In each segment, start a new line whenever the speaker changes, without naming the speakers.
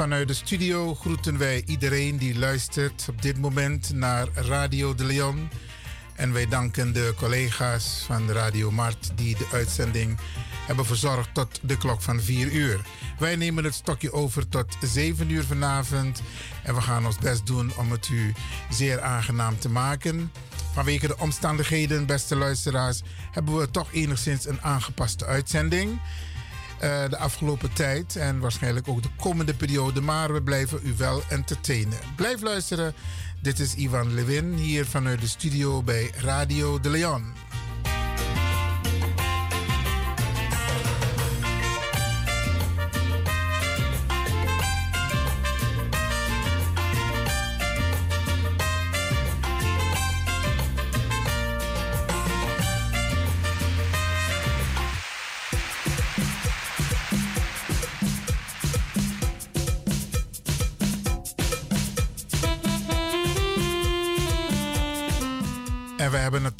Vanuit de studio groeten wij iedereen die luistert op dit moment naar Radio de Leon. En wij danken de collega's van Radio Mart die de uitzending hebben verzorgd tot de klok van 4 uur. Wij nemen het stokje over tot 7 uur vanavond. En we gaan ons best doen om het u zeer aangenaam te maken. Vanwege de omstandigheden, beste luisteraars, hebben we toch enigszins een aangepaste uitzending. Uh, de afgelopen tijd en waarschijnlijk ook de komende periode. Maar we blijven u wel entertainen. Blijf luisteren. Dit is Ivan Levin hier vanuit de studio bij Radio de Leon.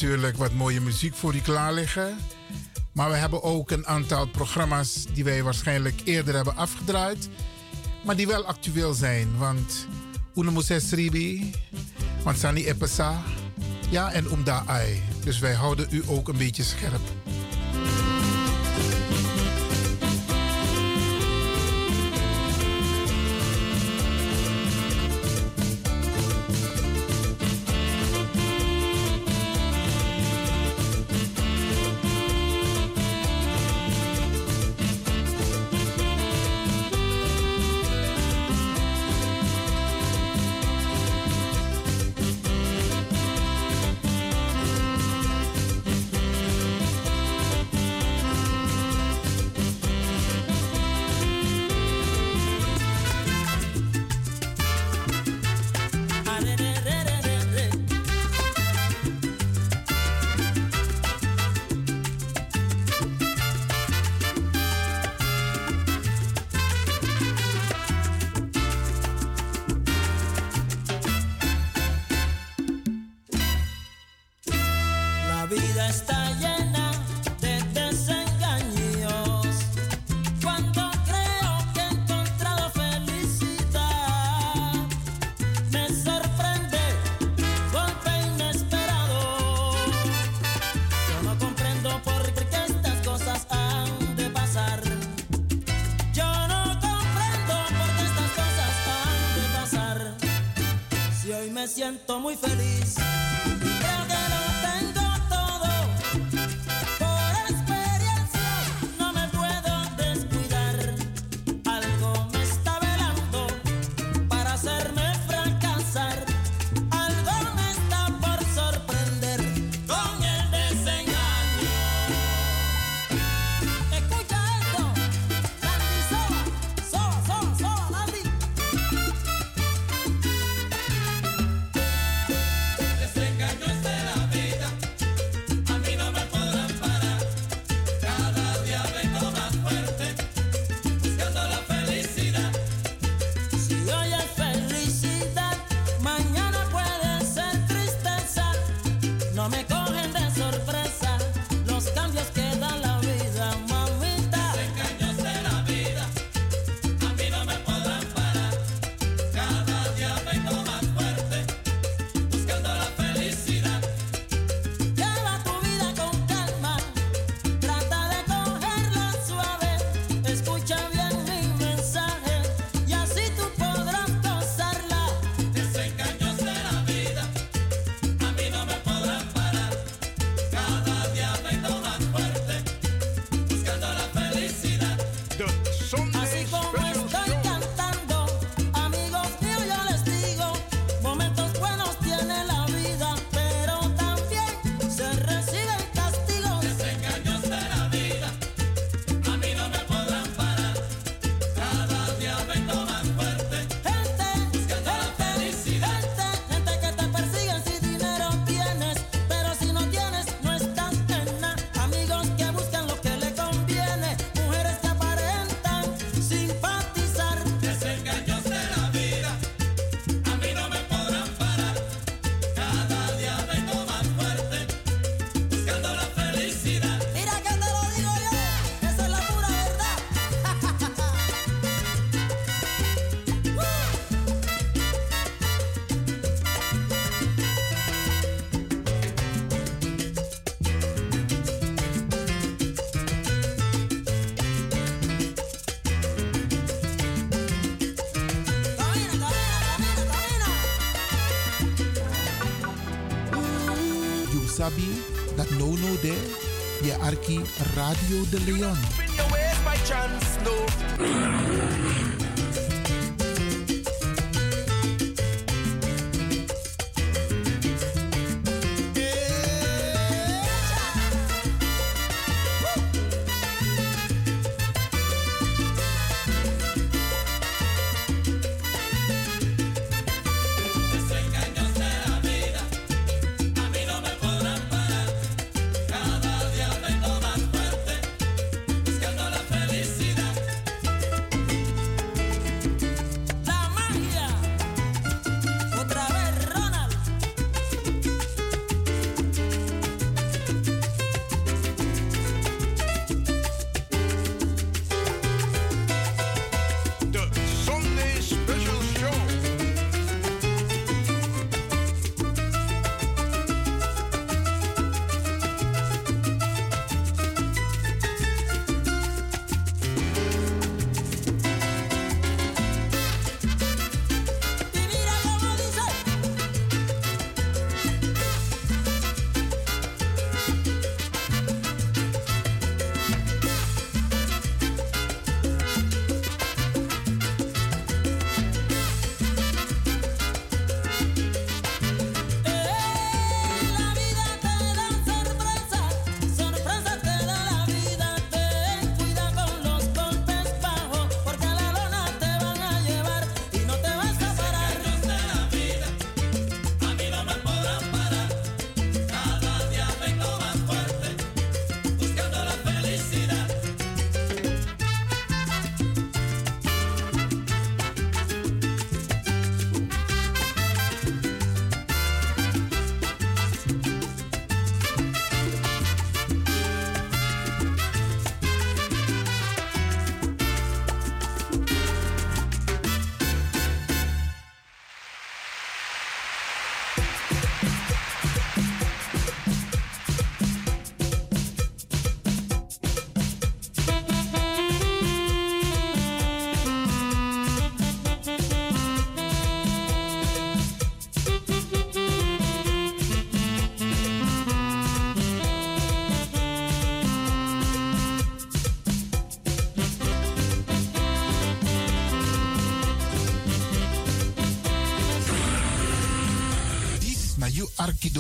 Natuurlijk wat mooie muziek voor u klaar liggen. Maar we hebben ook een aantal programma's die wij waarschijnlijk eerder hebben afgedraaid. Maar die wel actueel zijn. Want Unemuses Ribi, want Sani Epesa. Ja, en Umda Ai. Dus wij houden u ook een beetje scherp.
De je arki Radio de Leon.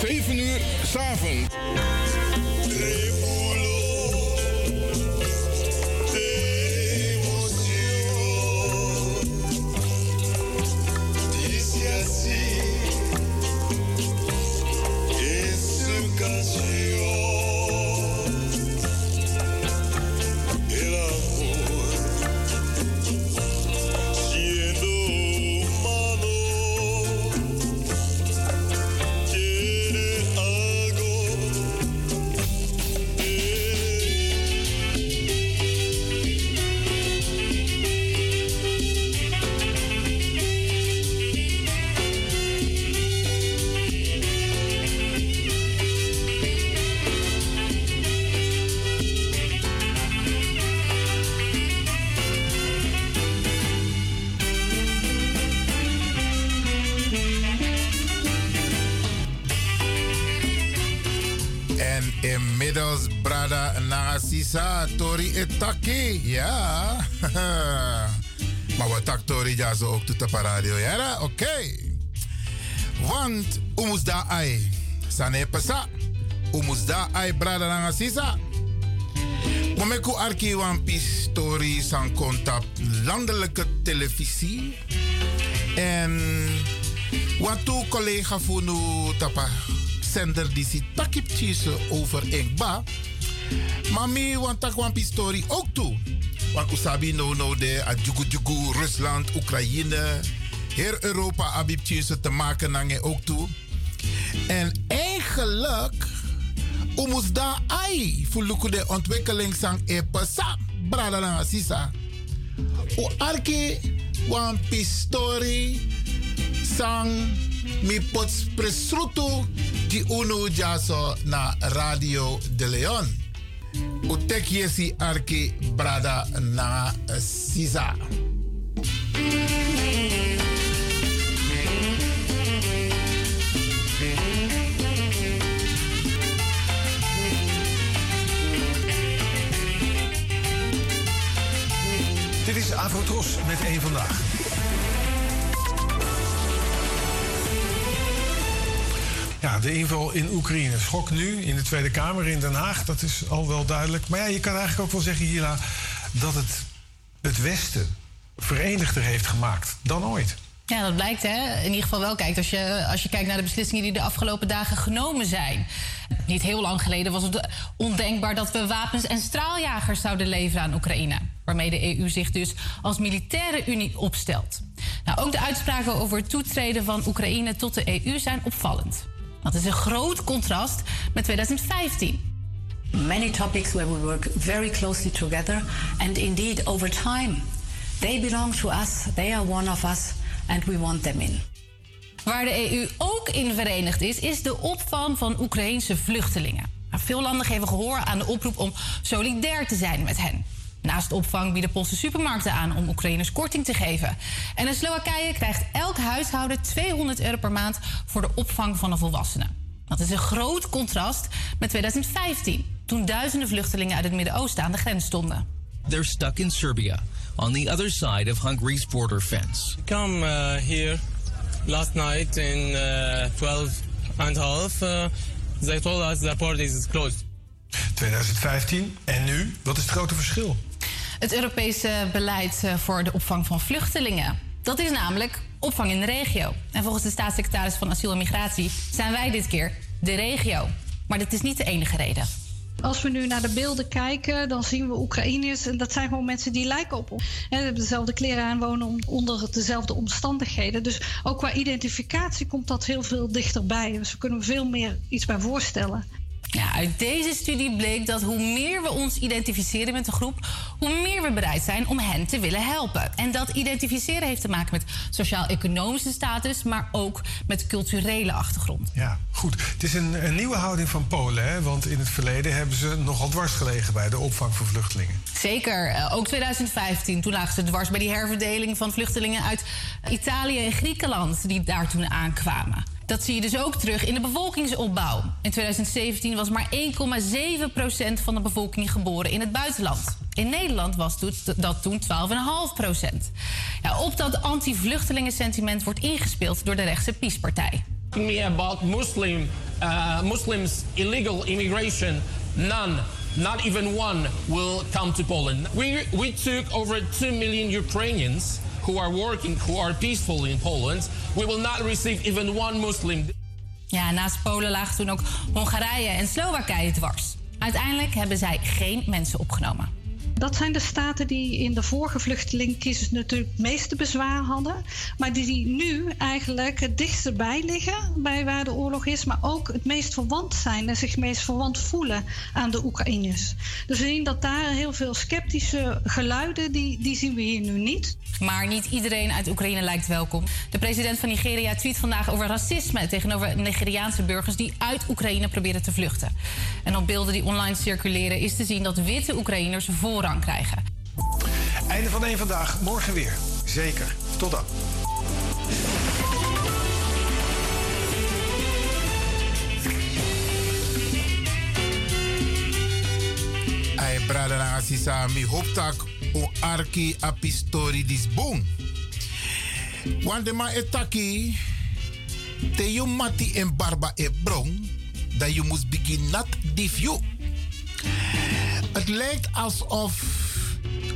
7 uur s'avonds.
Nagasisa, Tori Etaki. Ja. maar wat tak Tori ja zo ook tot radio. Ja, oké. Want, umus da ai. Sane pesa. Umus da ai, Brada Nagasisa. Momeku arki wan pistori san kontap landelijke televisie. En wat toe collega funu tapa zender die si takip tjise over Engba. Maar mi want tak wan pistori ook toe. Want usabi no no de a jugu jugu Rusland, Oekraïne. Heel Europa abib te maken nange ook toe. En eigenlijk Umus da ai fuluku de ontwikkeling sang e pasa brada sisa. O arke wan pistori sang mi pots presrutu di unu jaso na Radio de Leon. O tek yesi arke brada na sisa.
Dit is Avrotros met één vandaag. Ja, de inval in Oekraïne. Schok nu in de Tweede Kamer in Den Haag. Dat is al wel duidelijk. Maar ja, je kan eigenlijk ook wel zeggen, Hila... dat het het Westen verenigder heeft gemaakt dan ooit.
Ja, dat blijkt hè. In ieder geval wel. Kijk, als je, als je kijkt naar de beslissingen die de afgelopen dagen genomen zijn. Niet heel lang geleden was het ondenkbaar dat we wapens en straaljagers zouden leveren aan Oekraïne. Waarmee de EU zich dus als militaire unie opstelt. Nou, ook de uitspraken over het toetreden van Oekraïne tot de EU zijn opvallend. Dat is een groot contrast met 2015.
Many topics where we work very closely together, and indeed, over time, they belong to us, they are one of us, and we want them in.
Waar de EU ook in verenigd is, is de opvang van Oekraïnse vluchtelingen. Nou, veel landen geven gehoor aan de oproep om solidair te zijn met hen. Naast opvang bieden Poolse supermarkten aan om Oekraïners korting te geven. En in Slowakije krijgt elk huishouden 200 euro per maand voor de opvang van een volwassene. Dat is een groot contrast met 2015, toen duizenden vluchtelingen uit het Midden-Oosten aan de grens stonden.
They're stuck in Serbia, on the other side of Hungary's border fence.
come uh, here last night in uh, 12 and a half. Uh, they told us the port is closed.
2015 en nu? Wat is het grote verschil?
Het Europese beleid eh, voor de opvang van vluchtelingen. Dat is namelijk opvang in de regio. En volgens de staatssecretaris van Asiel en Migratie zijn wij dit keer de regio. Maar dat is niet de enige reden.
Als we nu naar de beelden kijken, dan zien we Oekraïners. En dat zijn gewoon mensen die lijken op ons. Ze hebben dezelfde kleren aan, wonen onder dezelfde omstandigheden. Dus ook qua identificatie komt dat heel veel dichterbij. Dus we kunnen veel meer iets bij voorstellen.
Ja, uit deze studie bleek dat hoe meer we ons identificeren met een groep, hoe meer we bereid zijn om hen te willen helpen. En dat identificeren heeft te maken met sociaal-economische status, maar ook met culturele achtergrond.
Ja, goed. Het is een, een nieuwe houding van Polen, hè? want in het verleden hebben ze nogal dwars gelegen bij de opvang van vluchtelingen.
Zeker, eh, ook 2015. Toen lagen ze dwars bij die herverdeling van vluchtelingen uit Italië en Griekenland die daar toen aankwamen. Dat zie je dus ook terug in de bevolkingsopbouw. In 2017 was maar 1,7% van de bevolking geboren in het buitenland. In Nederland was dat toen 12,5%. Ja, op dat anti-vluchtelingen-sentiment wordt ingespeeld door de rechtse PiS-partij.
Me about Muslim, uh, Muslims illegal immigration. None, not even one, will come to Poland. We we took over two million Ukrainians who are working, who are peaceful in Poland. We will not receive even one Muslim.
Ja, naast Polen lagen toen ook Hongarije en Slowakije dwars. Uiteindelijk hebben zij geen mensen opgenomen.
Dat zijn de staten die in de vorige vluchtelingencrisis natuurlijk het meeste bezwaar hadden. Maar die, die nu eigenlijk het dichtst bij liggen bij waar de oorlog is. Maar ook het meest verwant zijn en zich meest verwant voelen aan de Oekraïners. Dus we zien dat daar heel veel sceptische geluiden, die, die zien we hier nu niet.
Maar niet iedereen uit Oekraïne lijkt welkom. De president van Nigeria tweet vandaag over racisme tegenover Nigeriaanse burgers die uit Oekraïne proberen te vluchten. En op beelden die online circuleren is te zien dat witte Oekraïners voorrang krijgen.
Einde van één vandaag, morgen weer. Zeker. Tot dan.
Ai brada na asisa mi hoptak o arki a pistori dis bon. Want de ma etaki te you mati en barba e bron dat je moest begin nat dif you. Het lijkt alsof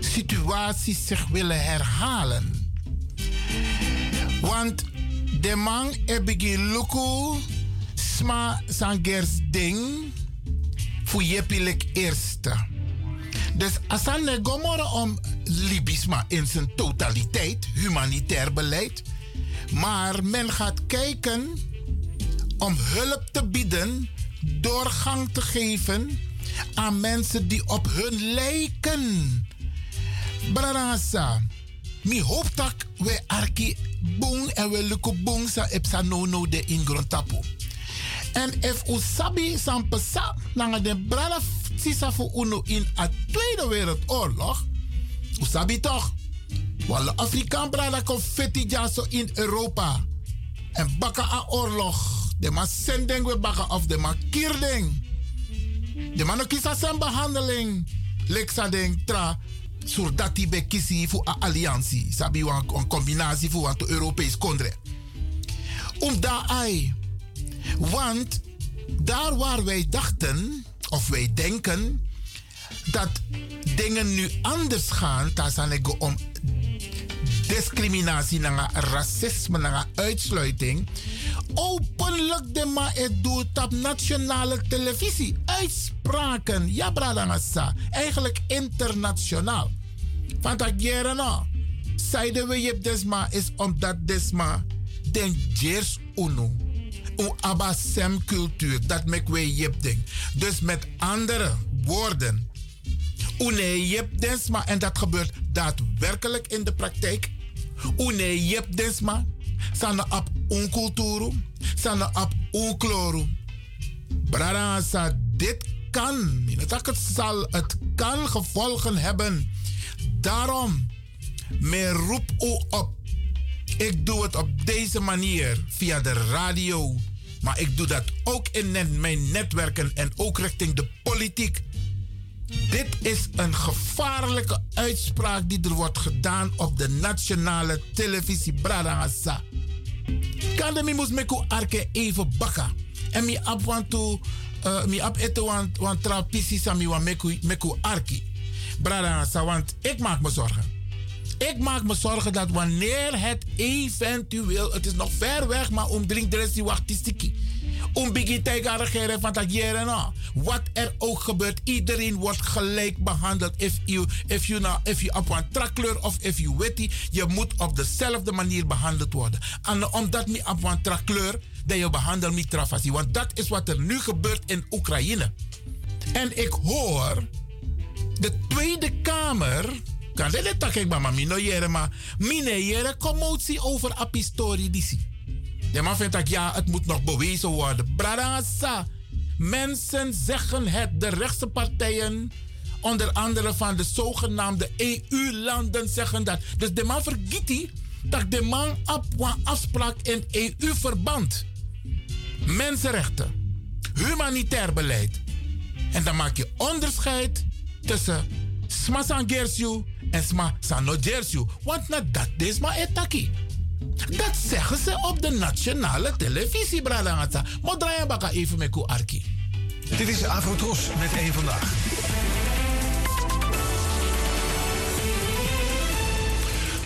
situaties zich willen herhalen. Want de man e begin luku sma sangers ding jepilik eerste. Dus het gomorre om Libisma in zijn totaliteit, humanitair beleid. Maar men gaat kijken om hulp te bieden doorgang te geven aan mensen die op hun lijken. Brarasa, mi hoop dat we arki boom en we lukken boom sa epsa no no de in tapu. En if u sabi san pesa nanga de brada sisa fu uno in a Tweede Wereldoorlog, u sabi toch? Walle Afrikaan brada kon feti jaso in Europa. En baka a oorlog. De man sending we baka of de man kierding. De man kisa zijn behandeling. Leksa ding tra zodat die be kisi voor een alliantie. Sabi een combinatie voor een Europees kondre. Om daar ai. Want daar waar wij dachten, of wij denken, dat dingen nu anders gaan, ik om discriminatie, naar racisme, naar uitsluiting. Openlijk de ma het doet op nationale televisie. Uitspraken, ja bradangasa. Eigenlijk internationaal. Want dat jaren nou. Zeiden we je desma is omdat desma den jers unu. U abasem cultuur, dat mek we je ding. Dus met andere woorden. Une jep desma en dat gebeurt daadwerkelijk in de praktijk. Une jep desma. Sana ap unkulturu. Sana ap unkloru. Brada sa dit kan. Het, zal, het kan gevolgen hebben. Daarom, me roep u op. Ik doe het op deze manier via de radio. Maar ik doe dat ook in mijn netwerken en ook richting de politiek. Dit is een gevaarlijke uitspraak die er wordt gedaan op de nationale televisie Bradangasa. De moest meku arke even bakken. En mi ap want to uh, mi ap eten want want trapisi sami want meku meku arki. Want ik maak me zorgen. Ik maak me zorgen dat wanneer het eventueel, het is nog ver weg, maar om drink de rest die wacht om tegen regeren van dat jaren nou. Wat er ook gebeurt, iedereen wordt gelijk behandeld. If you, if you, nou, if you op een trakkleur of if you witty, je moet op dezelfde manier behandeld worden. En omdat niet op een trakkleur, dat je behandelt niet trafasi. Want dat is wat er nu gebeurt in Oekraïne. En ik hoor de Tweede Kamer. Kan dit tak ik mama mino jere maar mine jere commotie over apistori disi. De man vindt dat ja, het moet nog bewezen worden. Bradassa. Mensen zeggen het, de rechtse partijen, onder andere van de zogenaamde EU-landen, zeggen dat. Dus de man vergiet dat de man op afspraak in EU-verband. Mensenrechten, humanitair beleid. En dan maak je onderscheid tussen Sma Sangersiu en Sma Sanogersiu. Want na dat is maar etaki. Dat zeggen ze op de nationale televisie, Bradangata. Maar draai je baka even met Arki.
Dit is Avrotros met één vandaag.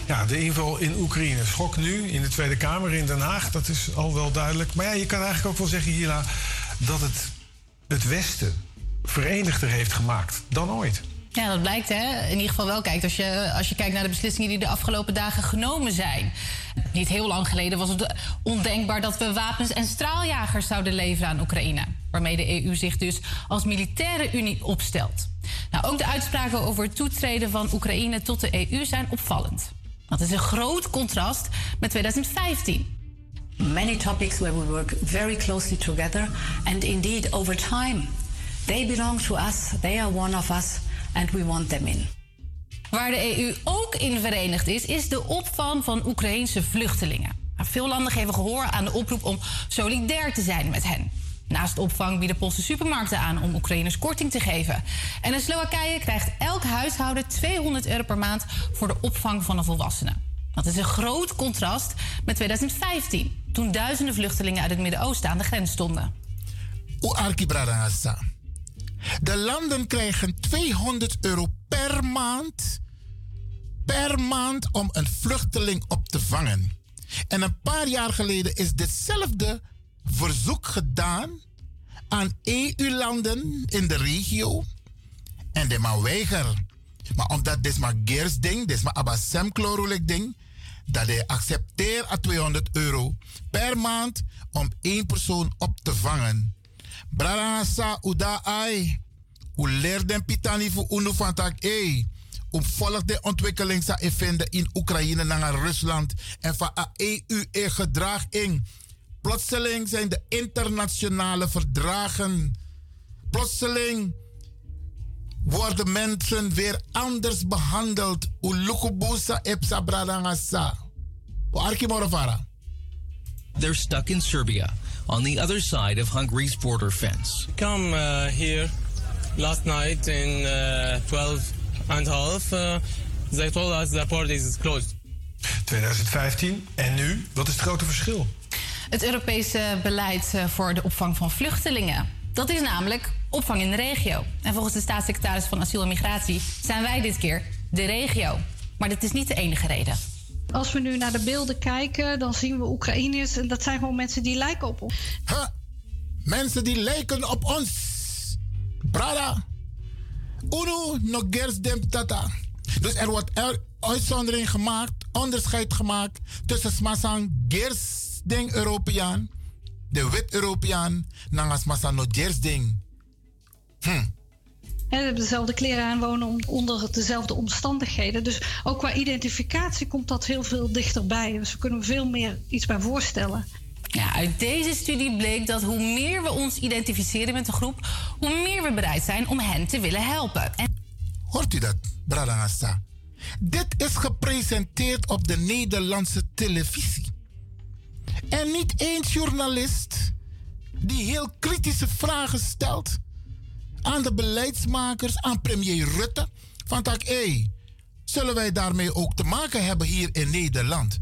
Ja, de inval in Oekraïne. Schok nu in de Tweede Kamer in Den Haag. Dat is al wel duidelijk. Maar ja, je kan eigenlijk ook wel zeggen, Hila, dat het het Westen verenigder heeft gemaakt dan ooit.
Ja, dat blijkt hè. In ieder geval wel kijkt als je, als je kijkt naar de beslissingen die de afgelopen dagen genomen zijn. Niet heel lang geleden was het ondenkbaar dat we wapens en straaljagers zouden leveren aan Oekraïne. Waarmee de EU zich dus als militaire unie opstelt. Nou, ook de uitspraken over het toetreden van Oekraïne tot de EU zijn opvallend. Dat is een groot contrast met 2015.
Many topics where we work very closely together and indeed over time they belong to us, they are one of us and we want them in.
Waar de EU ook in verenigd is, is de opvang van Oekraïnse vluchtelingen. Nou, veel landen geven gehoor aan de oproep om solidair te zijn met hen. Naast opvang bieden Poolse supermarkten aan om Oekraïners korting te geven. En in Slowakije krijgt elk huishouden 200 euro per maand voor de opvang van een volwassene. Dat is een groot contrast met 2015, toen duizenden vluchtelingen uit het Midden-Oosten aan de grens stonden.
De landen krijgen 200 euro per maand. Per maand om een vluchteling op te vangen. En een paar jaar geleden is ditzelfde verzoek gedaan aan EU-landen in de regio. En de man weiger. Maar omdat dit maar Geers ding, dit maar Abbasem ding, dat hij accepteert à 200 euro per maand om één persoon op te vangen. Brarasa uda ai. Hoe leerden pitani voor unu van tak e. Om volg de ontwikkeling sa vinden in Oekraïne naar Rusland en van EU e gedrag in. Plotseling zijn de internationale verdragen. Plotseling worden mensen weer anders behandeld. Ulukubusa epsa bradangasa.
They're stuck in Serbia, on the other side of Hungary's border fence.
Come uh, here last night in uh, 12 and a half. Uh, they told us the border is closed.
2015 en nu? Wat is het grote verschil?
Het Europese beleid eh, voor de opvang van vluchtelingen. Dat is namelijk opvang in de regio. En volgens de staatssecretaris van Asiel en Migratie zijn wij dit keer de regio. Maar dat is niet de enige reden.
Als we nu naar de beelden kijken, dan zien we Oekraïners. En dat zijn gewoon mensen die lijken op ons.
Huh? Mensen die lijken op ons. Brada. Uno no gers dem tata. Dus er wordt er uitzondering gemaakt, onderscheid gemaakt tussen smasang gers ding Europeaan, de wit Europeaan, nangas masa no gers ding. Hm.
En hebben dezelfde kleren aan, wonen onder dezelfde omstandigheden. Dus ook qua identificatie komt dat heel veel dichterbij. Dus we kunnen veel meer iets bij voorstellen.
Ja, uit deze studie bleek dat hoe meer we ons identificeren met een groep, hoe meer we bereid zijn om hen te willen helpen. En...
Hoort u dat, Bradangasta? Dit is gepresenteerd op de Nederlandse televisie. En niet één journalist die heel kritische vragen stelt aan de beleidsmakers, aan premier Rutte. Van tak, hé, zullen wij daarmee ook te maken hebben hier in Nederland?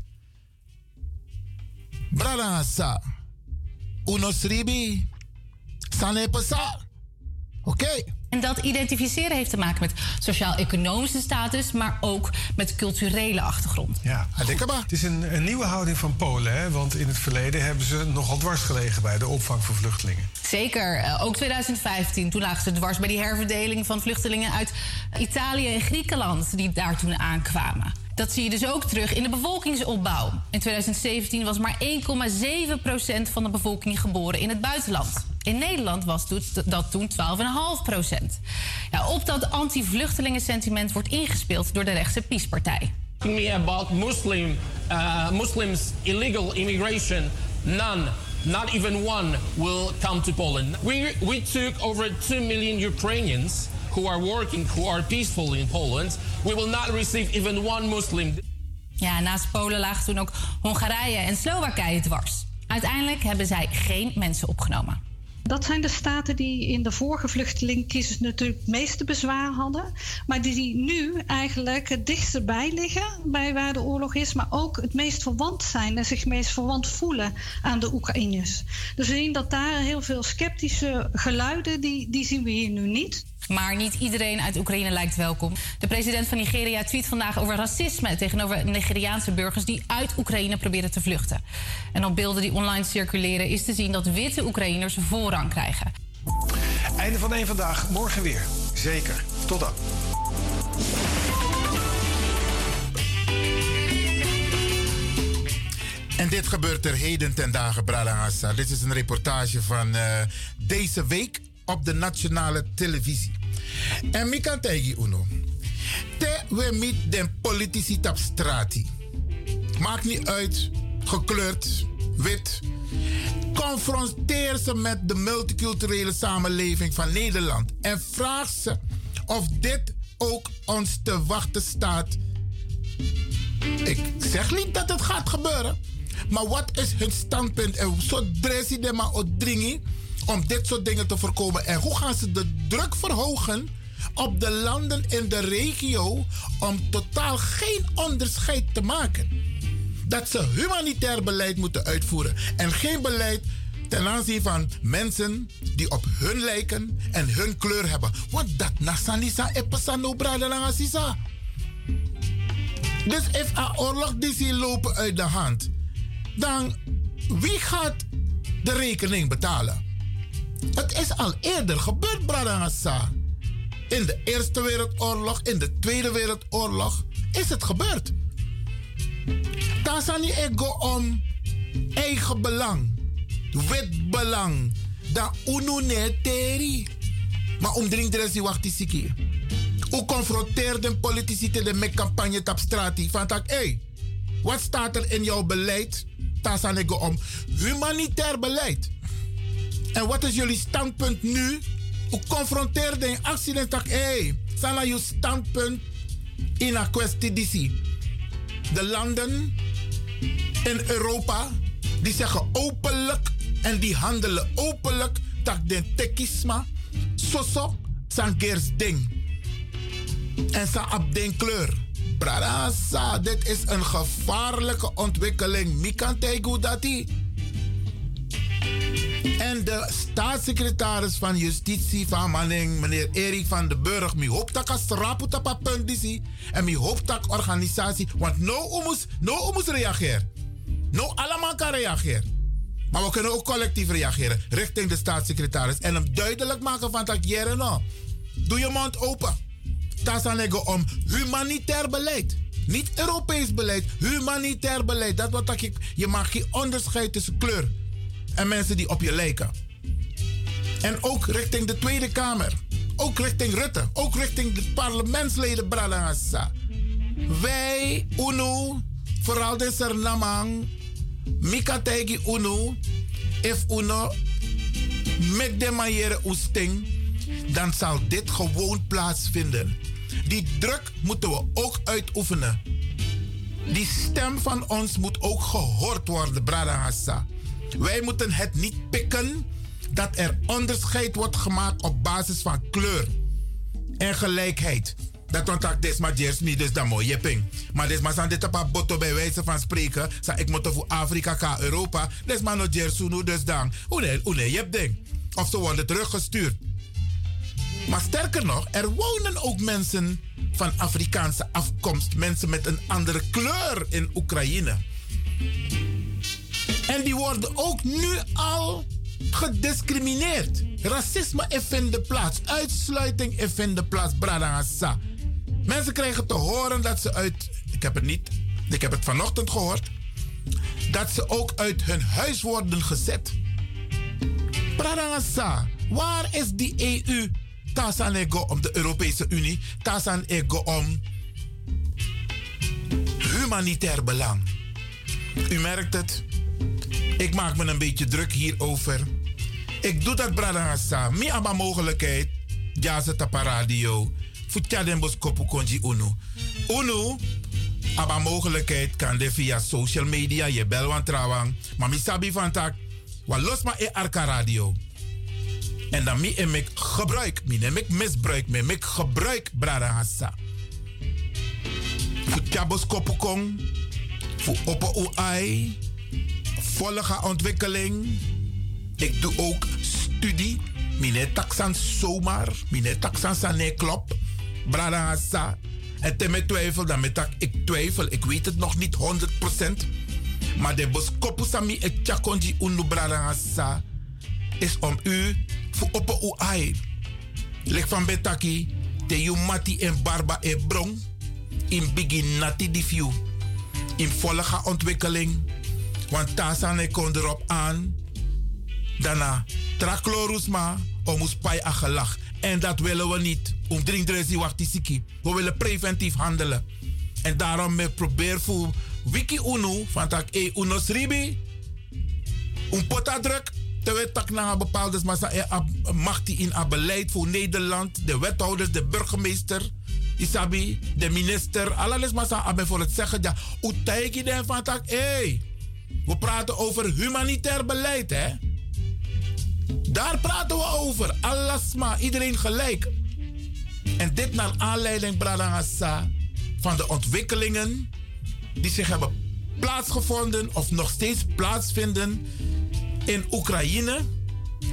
Brada unosribi, sanepasa. Oké.
En dat identificeren heeft te maken met sociaal-economische status, maar ook met culturele achtergrond.
Ja, het is een, een nieuwe houding van Polen, hè? want in het verleden hebben ze nogal dwars gelegen bij de opvang van vluchtelingen.
Zeker, eh, ook 2015. Toen lagen ze dwars bij die herverdeling van vluchtelingen uit Italië en Griekenland, die daar toen aankwamen. Dat zie je dus ook terug in de bevolkingsopbouw. In 2017 was maar 1,7% van de bevolking geboren in het buitenland. In Nederland was dat toen 12,5 procent. Ja, op dat anti-vluchtelingen-sentiment wordt ingespeeld door de rechtse PiS-partij.
Me about Muslim, uh, Muslims illegal immigration, none. Not even one will come to Poland. We, we took over 2 million Ukrainians who are working, who are peaceful in Poland. We will not receive even one Muslim.
Ja, naast Polen lagen toen ook Hongarije en Slowakije dwars. Uiteindelijk hebben zij geen mensen opgenomen.
Dat zijn de staten die in de vorige vluchtelingcrisis natuurlijk het meeste bezwaar hadden. Maar die nu eigenlijk het dichtst bij liggen bij waar de oorlog is. Maar ook het meest verwant zijn en zich het meest verwant voelen aan de Oekraïners. Dus we zien dat daar heel veel sceptische geluiden, die, die zien we hier nu niet.
Maar niet iedereen uit Oekraïne lijkt welkom. De president van Nigeria tweet vandaag over racisme tegenover Nigeriaanse burgers die uit Oekraïne proberen te vluchten. En op beelden die online circuleren is te zien dat witte Oekraïners voorrang krijgen.
Einde van één vandaag, morgen weer. Zeker. Tot dan.
En dit gebeurt er heden ten dagen, Brada Dit is een reportage van uh, deze week op de nationale televisie. En mi kan tegen uno. Te we met de politici tap strati. Maakt niet uit, gekleurd, wit. Confronteer ze met de multiculturele samenleving van Nederland. En vraag ze of dit ook ons te wachten staat. Ik zeg niet dat het gaat gebeuren. Maar wat is hun standpunt? En zo de maar dringi om dit soort dingen te voorkomen? En hoe gaan ze de druk verhogen op de landen in de regio om totaal geen onderscheid te maken? Dat ze humanitair beleid moeten uitvoeren en geen beleid ten aanzien van mensen die op hun lijken en hun kleur hebben. Wat dat nasanisa epasano bradelangasisa. Dus als een oorlog die lopen uit de hand, dan wie gaat de rekening betalen? Het is al eerder gebeurd, Bradangasa. In de Eerste Wereldoorlog, in de Tweede Wereldoorlog is het gebeurd. Niet ego om eigen belang, wit belang, dan unu ne teri. Maar omdring de rest wacht siki. U confronteerde politici te de campagne op straat. Van wat staat er in jouw beleid? Tasanego om humanitair beleid. En wat is jullie standpunt nu? U confronteerde in actie en tak, hey, sala je standpunt in een kwestie die De landen in Europa die zeggen openlijk en die handelen openlijk dat de tekisma soso san ding. En sa ab den kleur. Brada, dit is een gevaarlijke ontwikkeling. Mikan tegu dati. En de staatssecretaris van Justitie van Manning, meneer Erik van den Burg, mi hoop dat rapu tapa punt. En mi hoop dat organisatie, want no omus, no omus reageren. No allemaal kan reageren. Maar we kunnen ook collectief reageren richting de staatssecretaris. En hem duidelijk maken van dat jere no. Doe je mond open. Dat om humanitair beleid. Niet Europees beleid, humanitair beleid. Dat wat ik, je mag geen onderscheid tussen kleur en mensen die op je lijken. En ook richting de Tweede Kamer. Ook richting Rutte. Ook richting de parlementsleden Bralangasa. Wij, UNO, vooral de Sernamang, Mikategi UNO, if UNO met de oesting, dan zal dit gewoon plaatsvinden. Die druk moeten we ook uitoefenen. Die stem van ons moet ook gehoord worden, Bradangasa. Wij moeten het niet pikken dat er onderscheid wordt gemaakt op basis van kleur en gelijkheid. Dat want des maar niet dus dan mooi ping. Maar des maar zijn dit een botto bij wijze van spreken. Sa ik moet voor Afrika ka Europa. Des maar no jers dus dan. Hoe nee, je ding. Of ze worden teruggestuurd. Maar sterker nog, er wonen ook mensen van Afrikaanse afkomst. Mensen met een andere kleur in Oekraïne. En die worden ook nu al gediscrimineerd. Racisme in de plaats. Uitsluiting in de plaats. Bradangasa. Mensen krijgen te horen dat ze uit. Ik heb het niet. Ik heb het vanochtend gehoord. Dat ze ook uit hun huis worden gezet. Bradangasa. Waar is die EU? Tasan ego om de Europese Unie. Tasan ego om humanitair belang. U merkt het. Ik maak me een beetje druk hierover. Ik doe dat, Bradangasa. Mi aba mogelijkheid. Ja, ze tapa radio. Futja den konji unu. Unu, aba mogelijkheid kan de via social media. Je bel wan trawang. Maar mi sabi van tak. Wa los e arka radio. En dan mi em ik gebruik. Mi neem ik misbruik. Mi ik gebruik, Bradangasa. Futja bos kopu kong. Fu ai volge ontwikkeling. Ik doe ook studie. Mine taxan zomaar. Mine taxan sane klop. Brada. En te met twijfel, dan met ik twijfel. Ik weet het nog niet 100%. Maar de boskopu sami e chakonji unu brada. Is om u voor op u ai. Lek van betaki. Te yu mati en barba e brong. In begin nati di view. In volge ontwikkeling want Tasan kon erop aan. Daarna traklorusma om ons pai agelach. En dat willen we niet. Om drinkdresi wachtisiki. We willen preventief handelen. En daarom me probeer voor wiki unu van tak e uno sribi. Un potadruk. Terwijl tak na bepaalde macht in a beleid voor Nederland. De wethouders, de burgemeester. Isabi, de minister. Alles massa voor het zeggen. Ja, utaiki den van tak. Hey. We praten over humanitair beleid, hè? Daar praten we over. Alasma, iedereen gelijk. En dit naar aanleiding, van de ontwikkelingen die zich hebben plaatsgevonden of nog steeds plaatsvinden in Oekraïne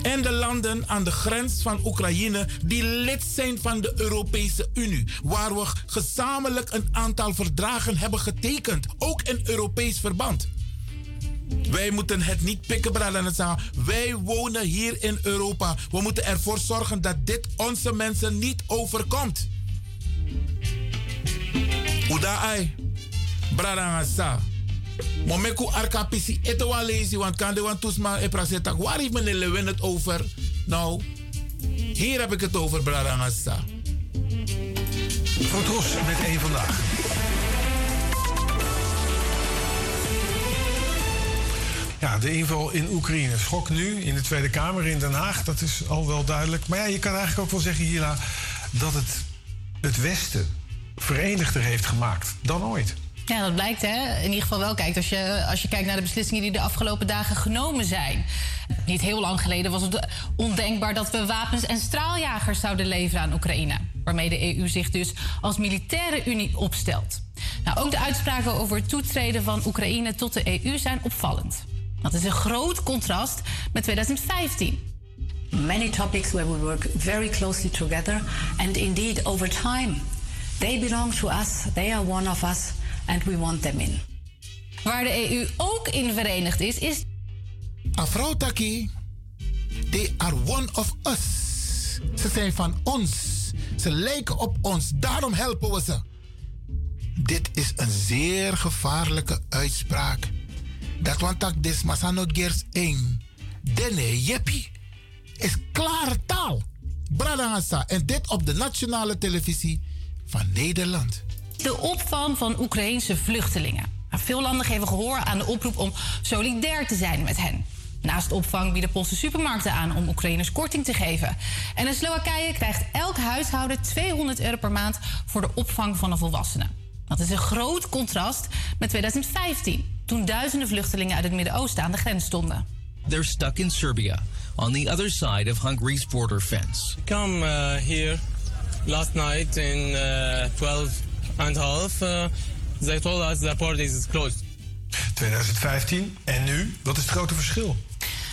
en de landen aan de grens van Oekraïne die lid zijn van de Europese Unie, waar we gezamenlijk een aantal verdragen hebben getekend, ook in Europees verband. Wij moeten het niet pikken, Brada Wij wonen hier in Europa. We moeten ervoor zorgen dat dit onze mensen niet overkomt. Uda ai, Brada Momeku arka pisi eto wa lazy, want kan de wan toesma e prasetak. Waar heeft meneer Lewin het over? Nou, hier heb ik het over, Bradangasa.
Fotos met één vandaag. Ja, de inval in Oekraïne. Schok nu in de Tweede Kamer in Den Haag. Dat is al wel duidelijk. Maar ja, je kan eigenlijk ook wel zeggen, Hila, dat het het Westen verenigder heeft gemaakt dan ooit.
Ja, dat blijkt hè. In ieder geval wel. Kijk, als je, als je kijkt naar de beslissingen die de afgelopen dagen genomen zijn. Niet heel lang geleden was het ondenkbaar dat we wapens en straaljagers zouden leveren aan Oekraïne. Waarmee de EU zich dus als militaire unie opstelt. Nou, ook de uitspraken over het toetreden van Oekraïne tot de EU zijn opvallend. Dat is een groot contrast met 2015.
Many topics where we work very closely together, and indeed, over time, they belong to us, they are one of us, and we want them in.
Waar de EU ook in verenigd is, is.
Afro Taki, they are one of us. Ze zijn van ons. Ze lijken op ons, daarom helpen we ze. Dit is een zeer gevaarlijke uitspraak. Dat want tak des masano gers 1. Dene. Is klare taal. Bradangasa. En dit op de nationale televisie van Nederland.
De opvang van Oekraïense vluchtelingen. Nou, veel landen geven gehoor aan de oproep om solidair te zijn met hen. Naast opvang bieden Poolse supermarkten aan om Oekraïners korting te geven. En in Slowakije krijgt elk huishouden 200 euro per maand voor de opvang van een volwassene. Dat is een groot contrast met 2015, toen duizenden vluchtelingen uit het Midden-Oosten aan de grens stonden.
They're stuck in Serbia, on the other side of Hungary's border fence.
Come uh, here last night in uh, 12 and a half. Uh, they told us the border is closed.
2015 en nu? Wat is het grote verschil?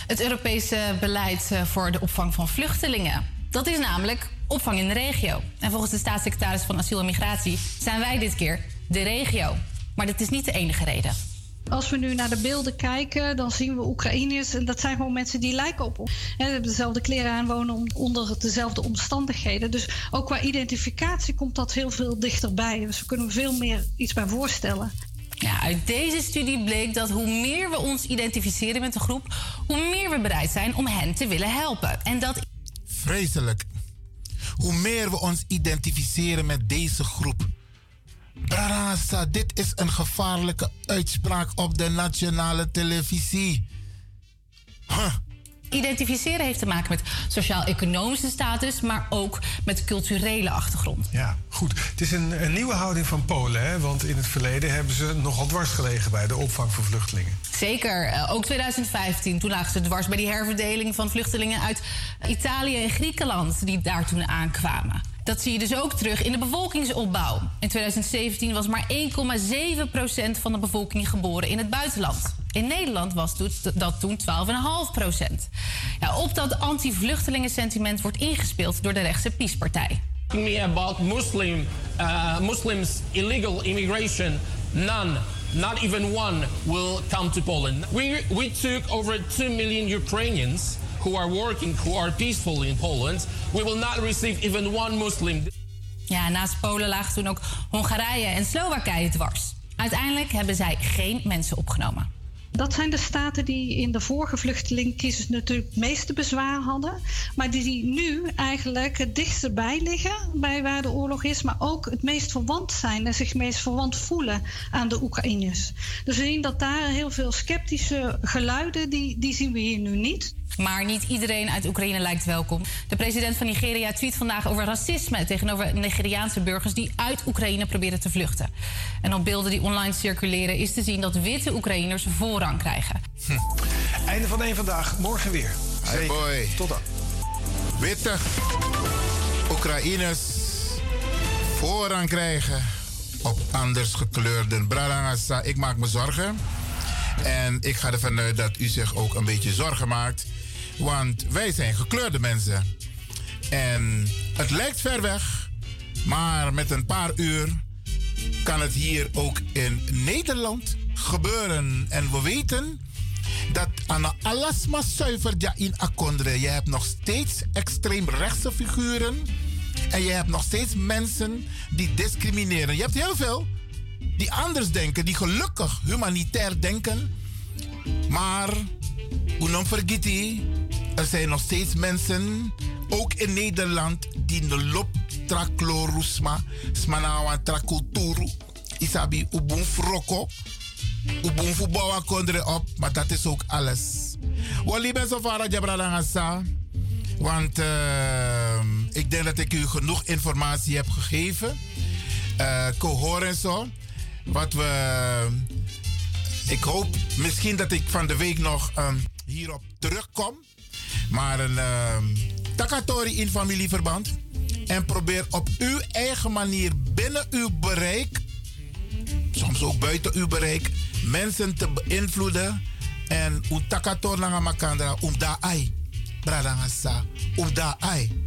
Het Europese beleid eh, voor de opvang van vluchtelingen. Dat is namelijk opvang in de regio. En volgens de staatssecretaris van Asiel en Migratie zijn wij dit keer de regio. Maar dit is niet de enige reden.
Als we nu naar de beelden kijken, dan zien we Oekraïners. En dat zijn gewoon mensen die lijken op ons. Ze hebben dezelfde kleren aan, wonen onder dezelfde omstandigheden. Dus ook qua identificatie komt dat heel veel dichterbij. Dus we kunnen veel meer iets bij voorstellen.
Ja, uit deze studie bleek dat hoe meer we ons identificeren met de groep, hoe meer we bereid zijn om hen te willen helpen. En dat.
Vreselijk. Hoe meer we ons identificeren met deze groep. Brarasa, dit is een gevaarlijke uitspraak op de nationale televisie. Huh.
Identificeren heeft te maken met sociaal-economische status, maar ook met culturele achtergrond.
Ja, goed. Het is een, een nieuwe houding van Polen, hè? want in het verleden hebben ze nogal dwars gelegen bij de opvang van vluchtelingen.
Zeker, uh, ook 2015. Toen lagen ze dwars bij die herverdeling van vluchtelingen uit Italië en Griekenland, die daar toen aankwamen. Dat zie je dus ook terug in de bevolkingsopbouw. In 2017 was maar 1,7% van de bevolking geboren in het buitenland. In Nederland was dat toen 12,5%. Ja, op dat anti-vluchtelingen-sentiment wordt ingespeeld door de rechtse PiS-partij.
Me about Muslim, uh, Muslims illegal immigration, none. Not even one will come to Poland. We, we took over 2 million Ukrainians who are working, who are peaceful in Poland. We will not receive even one Muslim.
Ja, naast Polen lagen toen ook Hongarije en Slowakije dwars. Uiteindelijk hebben zij geen mensen opgenomen.
Dat zijn de staten die in de vorige vluchtelingcrisis natuurlijk het meeste bezwaar hadden. Maar die nu eigenlijk het dichtst erbij liggen bij waar de oorlog is. Maar ook het meest verwant zijn en zich meest verwant voelen aan de Oekraïners. Dus we zien dat daar heel veel sceptische geluiden, die, die zien we hier nu niet.
Maar niet iedereen uit Oekraïne lijkt welkom. De president van Nigeria tweet vandaag over racisme tegenover Nigeriaanse burgers die uit Oekraïne proberen te vluchten. En op beelden die online circuleren is te zien dat witte Oekraïners voorrang krijgen.
Hm. Einde van één vandaag, morgen weer.
Hey boy.
Tot dan.
Witte Oekraïners voorrang krijgen op anders gekleurde Brarangasa. Ik maak me zorgen. En ik ga ervan uit dat u zich ook een beetje zorgen maakt. Want wij zijn gekleurde mensen. En het lijkt ver weg, maar met een paar uur kan het hier ook in Nederland gebeuren. En we weten dat aan alasma zuiver ja in Akondre. Je hebt nog steeds extreem rechtse figuren. En je hebt nog steeds mensen die discrimineren. Je hebt heel veel.
die anders denken, die gelukkig humanitair denken. Maar, vergeten, er zijn nog steeds mensen, ook in Nederland, die de lop traklorusma, smanawa trakulturu, isabi ubun froko, ubun fubawa kondre op, maar dat is ook alles. Ben want uh, ik denk dat ik u genoeg informatie heb gegeven. Uh, horen zo. Wat we. Ik hoop misschien dat ik van de week nog um, hierop terugkom. Maar een uh, takatori in familieverband. En probeer op uw eigen manier binnen uw bereik. Soms ook buiten uw bereik. Mensen te beïnvloeden. En un takator langa makandra ai. Bradangasa um da ai.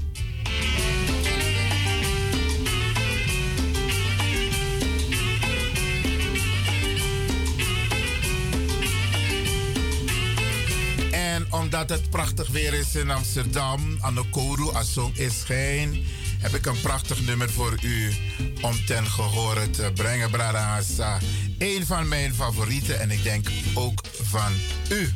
omdat het prachtig weer is in Amsterdam, aan de Koru, als zon is schijn, heb ik een prachtig nummer voor u om ten gehore te brengen, Bradassa. Een van mijn favorieten en ik denk ook van u.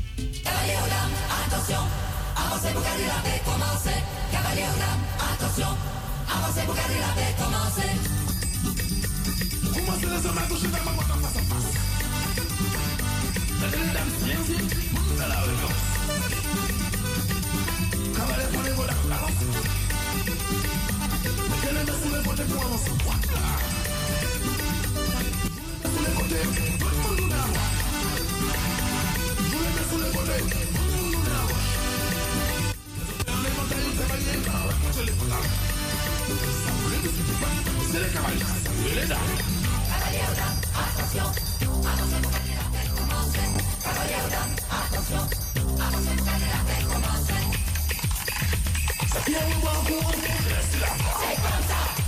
Here we walk, walk, let's love,
take contact.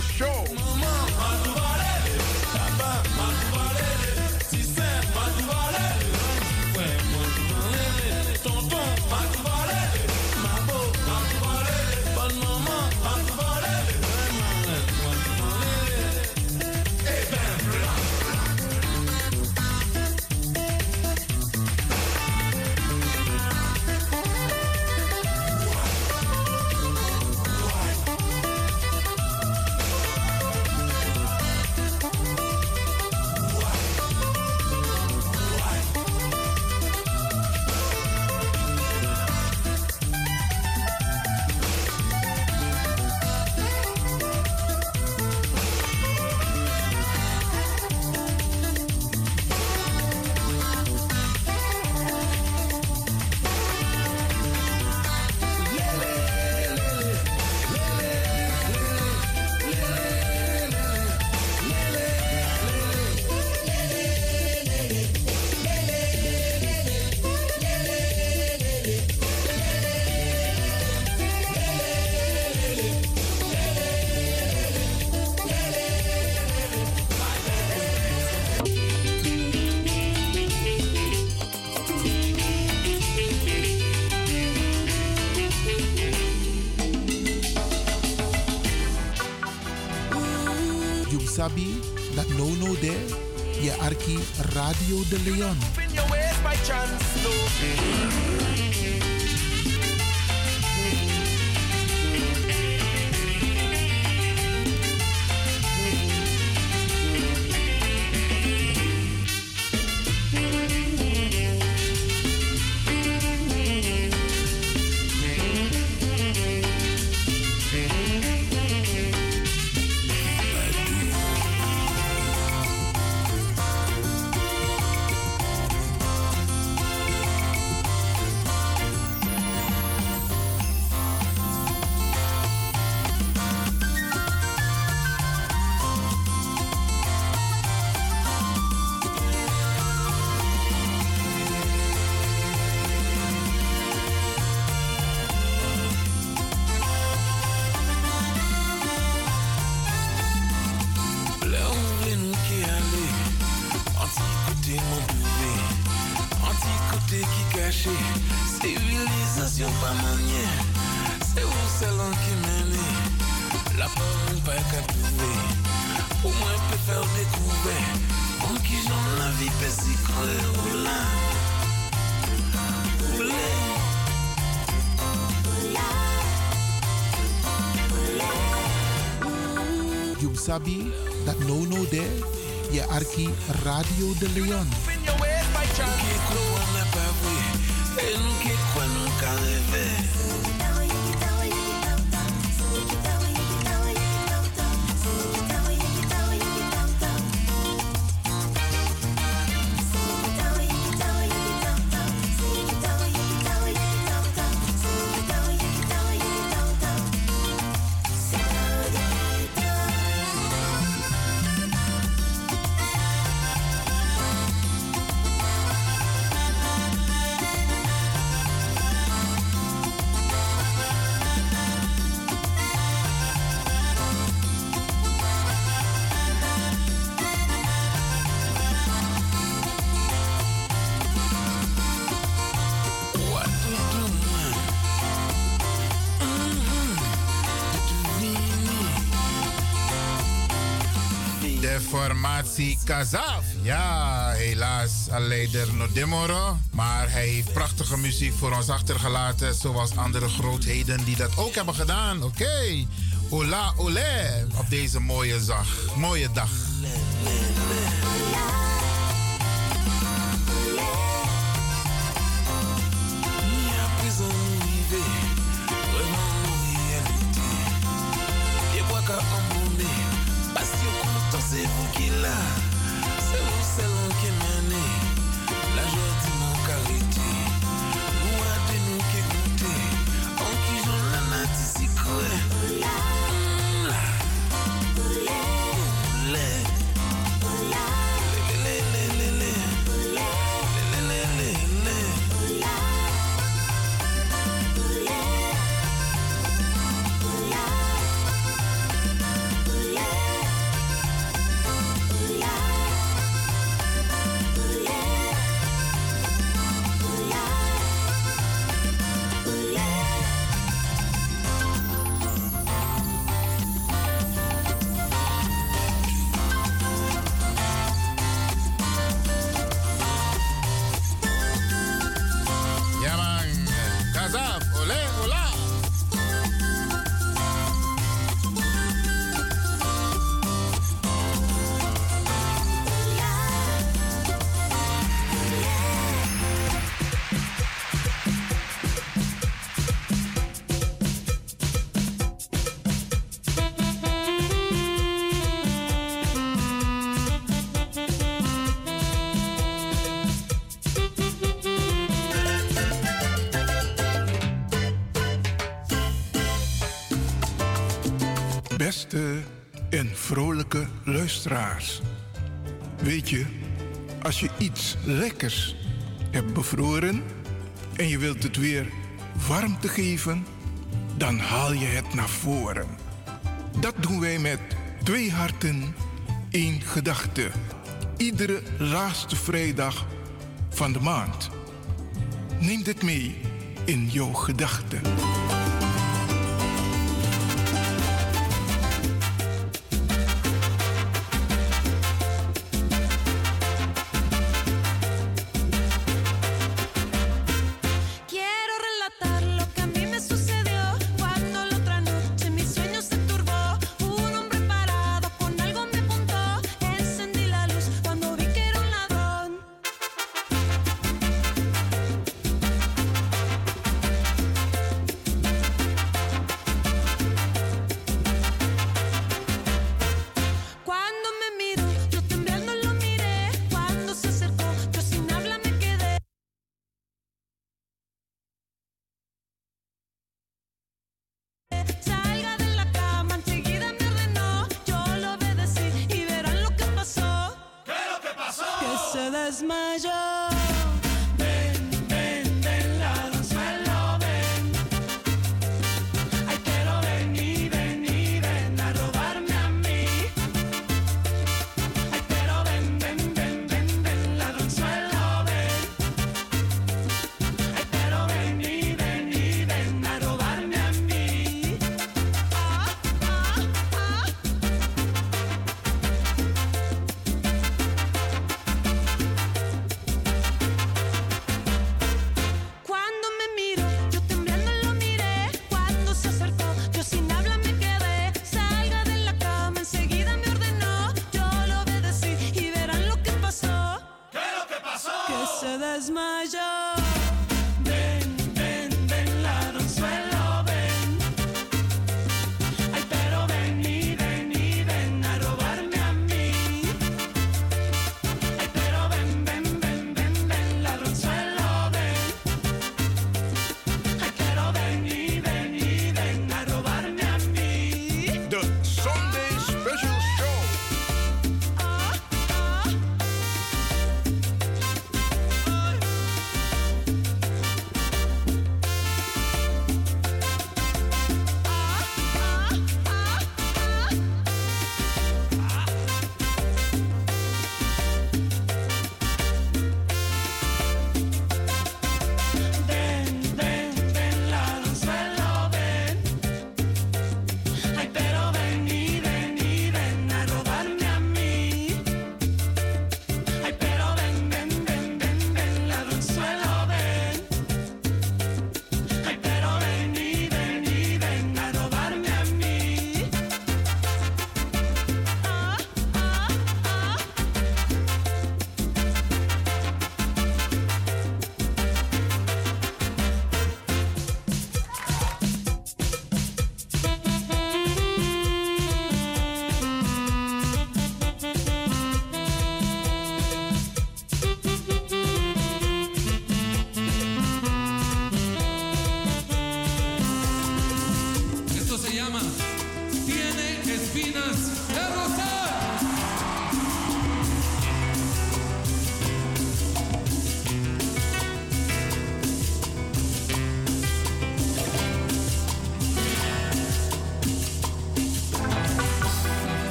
show.
de Leon. de Leon.
Kazaf. Ja, helaas leider Nodemoro. Maar hij heeft prachtige muziek voor ons achtergelaten. Zoals andere grootheden die dat ook hebben gedaan. Oké. Okay. hola. Op deze mooie, zag, mooie dag.
Weet je, als je iets lekkers hebt bevroren en je wilt het weer warmte geven, dan haal je het naar voren. Dat doen wij met twee harten, één gedachte. Iedere laatste vrijdag van de maand. Neem dit mee in jouw gedachten.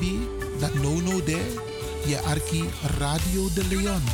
dat that no no there, je arki Radio de Leon.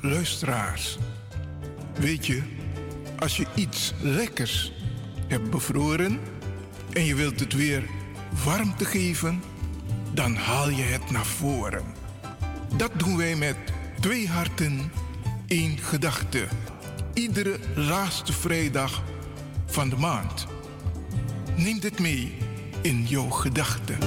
luisteraars. Weet je, als je iets lekkers hebt bevroren en je wilt het weer warmte geven, dan haal je het naar voren. Dat doen wij met twee harten, één gedachte. Iedere laatste vrijdag van de maand. Neem dit mee in jouw gedachten.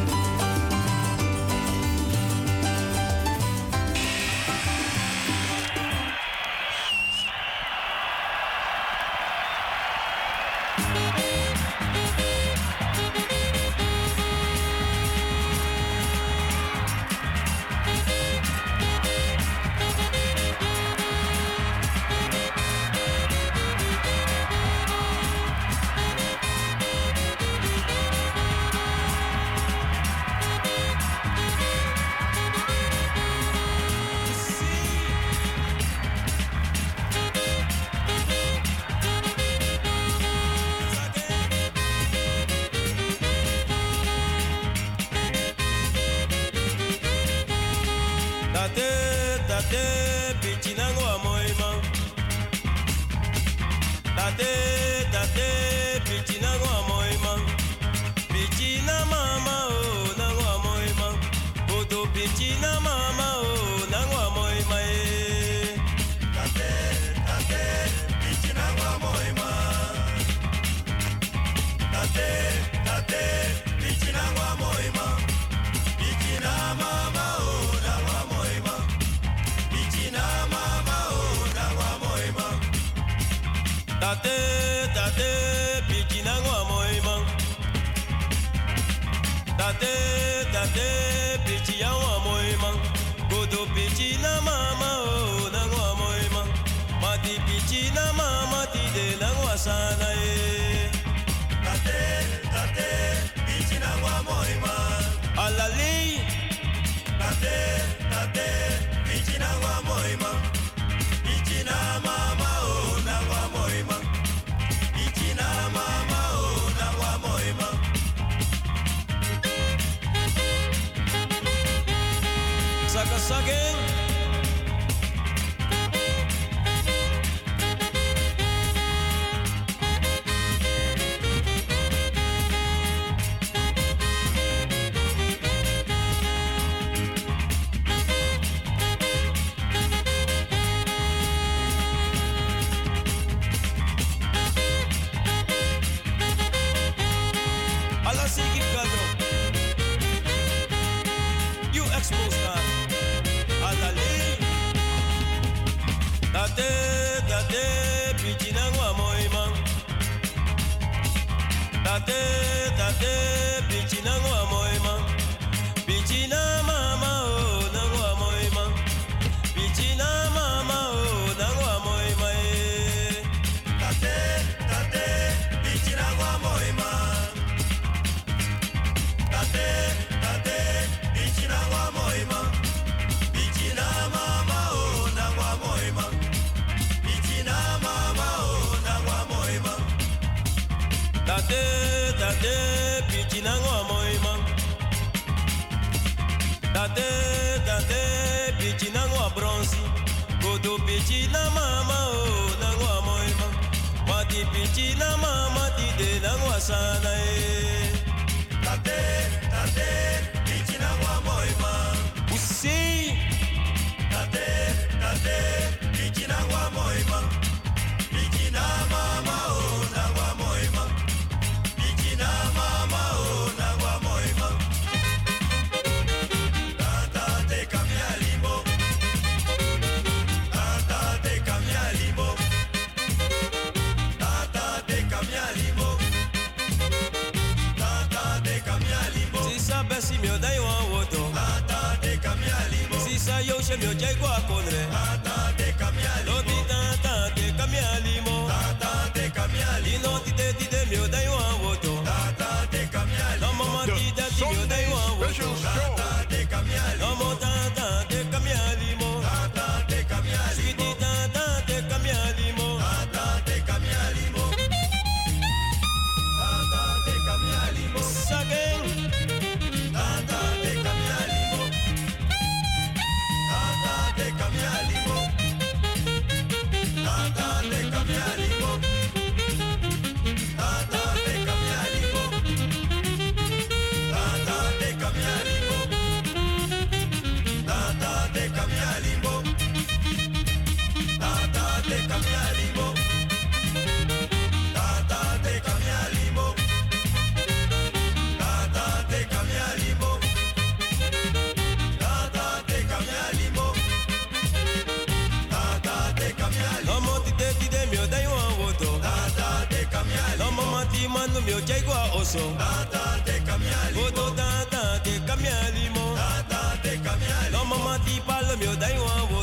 yo llego a oso. Tata te cambiali. Oto tata te cambiali mo. Tata te kamiali, No mama ti palo mio dai wo.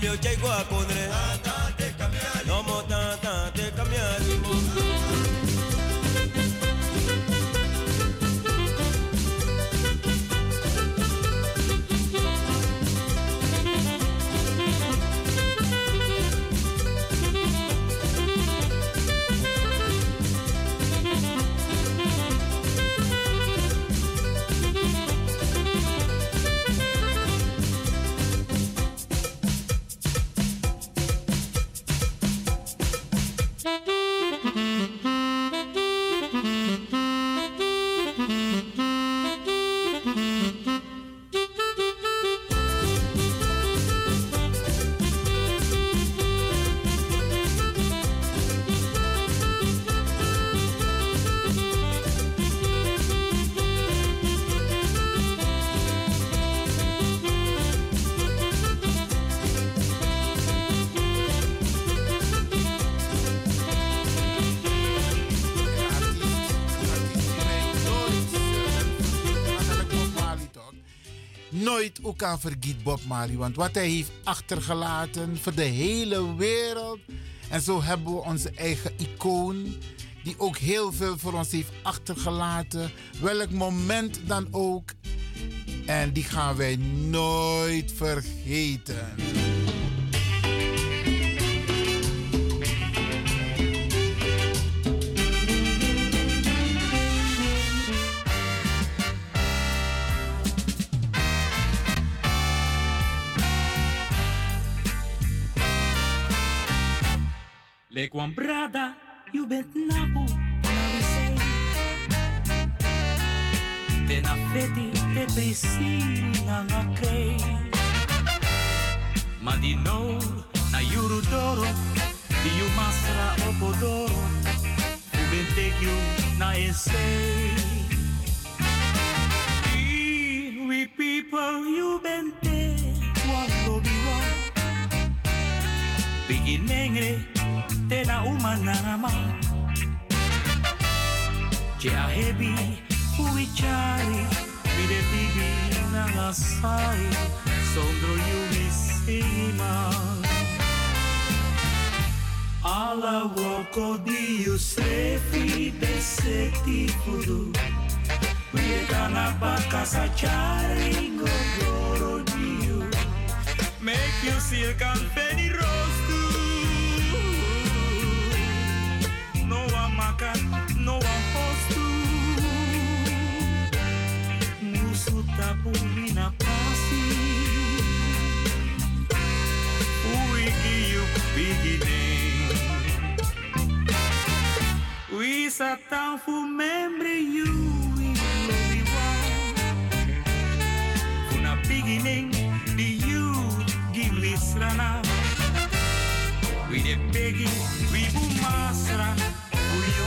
Mio chai kwa
ook aan vergiet Bob Marley. Want wat hij heeft achtergelaten voor de hele wereld. En zo hebben we onze eigen icoon. Die ook heel veel voor ons heeft achtergelaten. Welk moment dan ook. En die gaan wij nooit vergeten.
Lek wan brada, you bet napu, na we say. Te na feti, te presi, na nga krei. Ma di no, na yuru doro, di you masra opodoro. U ben take na essay. We people, you ben te, wan lobby. Bigi nengre, te na umanama Che a hebi ui chari Mi de bibi na lasai Sondro yu mi sima. Ala woko di yu srefi de seti fudu Wieta na bakasa chari gogoro di yu Make you silk and penny rose We sat down for memory you. we love you all. Una beginning, the you give me. We de begi, we bumasra, we yo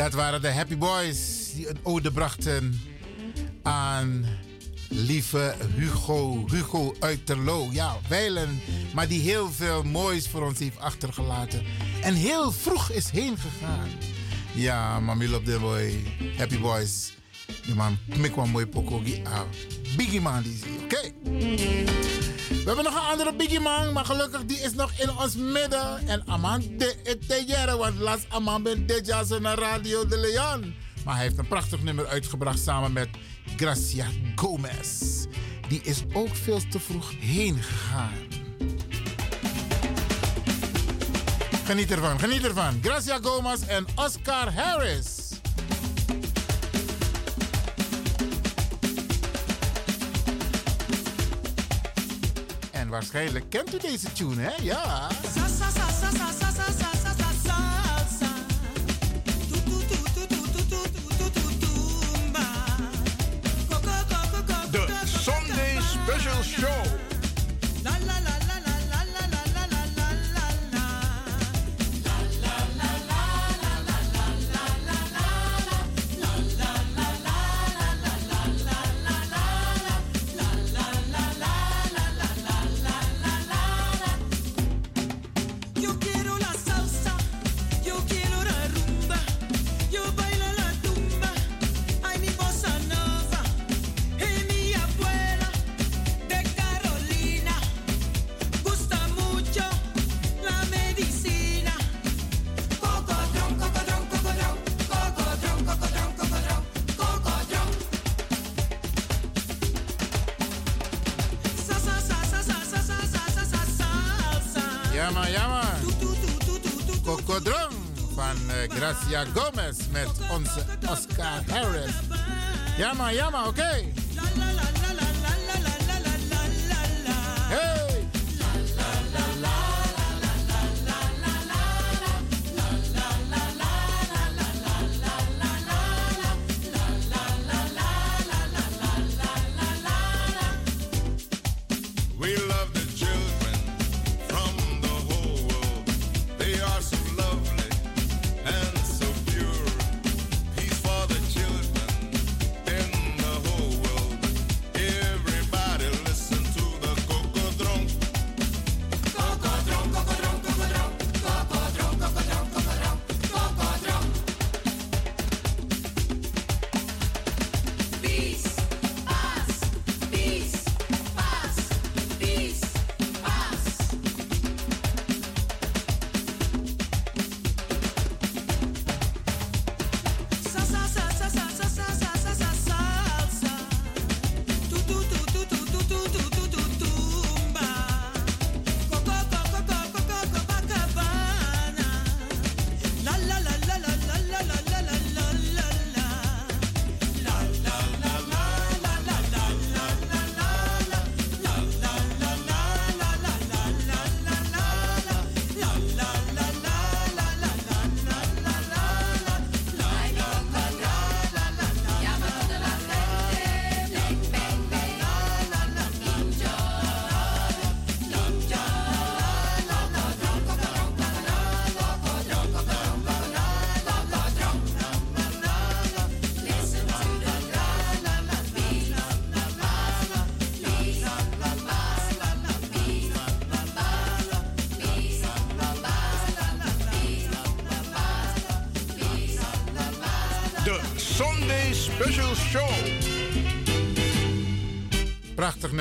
Dat waren de Happy Boys die een ode brachten aan lieve Hugo. Hugo uit Terlo. Ja, wijlen. Maar die heel veel moois voor ons heeft achtergelaten. En heel vroeg is heen gegaan. Ja, mami love the boy. Happy Boys. Die man, ik wel mooi poko. Ah, Biggie man die Oké. We hebben nog een andere Biggie Man, maar gelukkig die is nog in ons midden. En Amand de Etejere, want laatst Amand ben de naar Radio de Leon. Maar hij heeft een prachtig nummer uitgebracht samen met Gracia Gomez. Die is ook veel te vroeg heen gegaan. Geniet ervan, geniet ervan. Gracia Gomez en Oscar Harris. Waarschijnlijk kent u deze tune, hè? Ja.
De Sunday Special Show.
Ja, Gomez met onze Oscar Harris. Ja, jammer, oké.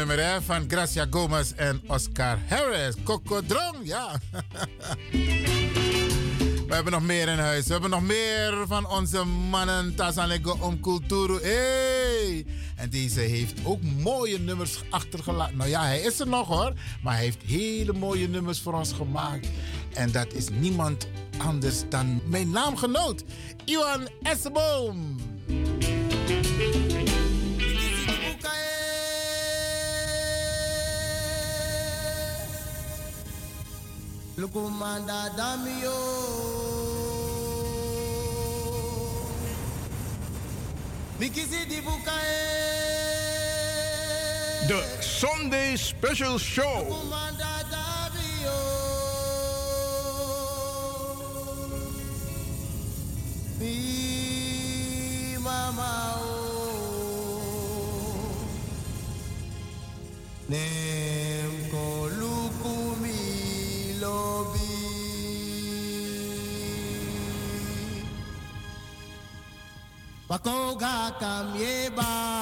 nummer van Gracia Gomez en Oscar Harris. Kokodron, ja. We hebben nog meer in huis. We hebben nog meer van onze mannen Tazanlego om Kulturu. Hey! En deze heeft ook mooie nummers achtergelaten. Nou ja, hij is er nog hoor. Maar hij heeft hele mooie nummers voor ons gemaakt. En dat is niemand anders dan mijn naamgenoot, Iwan Esseboom.
Lukumanda Damio. Mikisi Mikizidi bukae
The Sunday Special Show.
Mama oh. o Wakoga kamieba.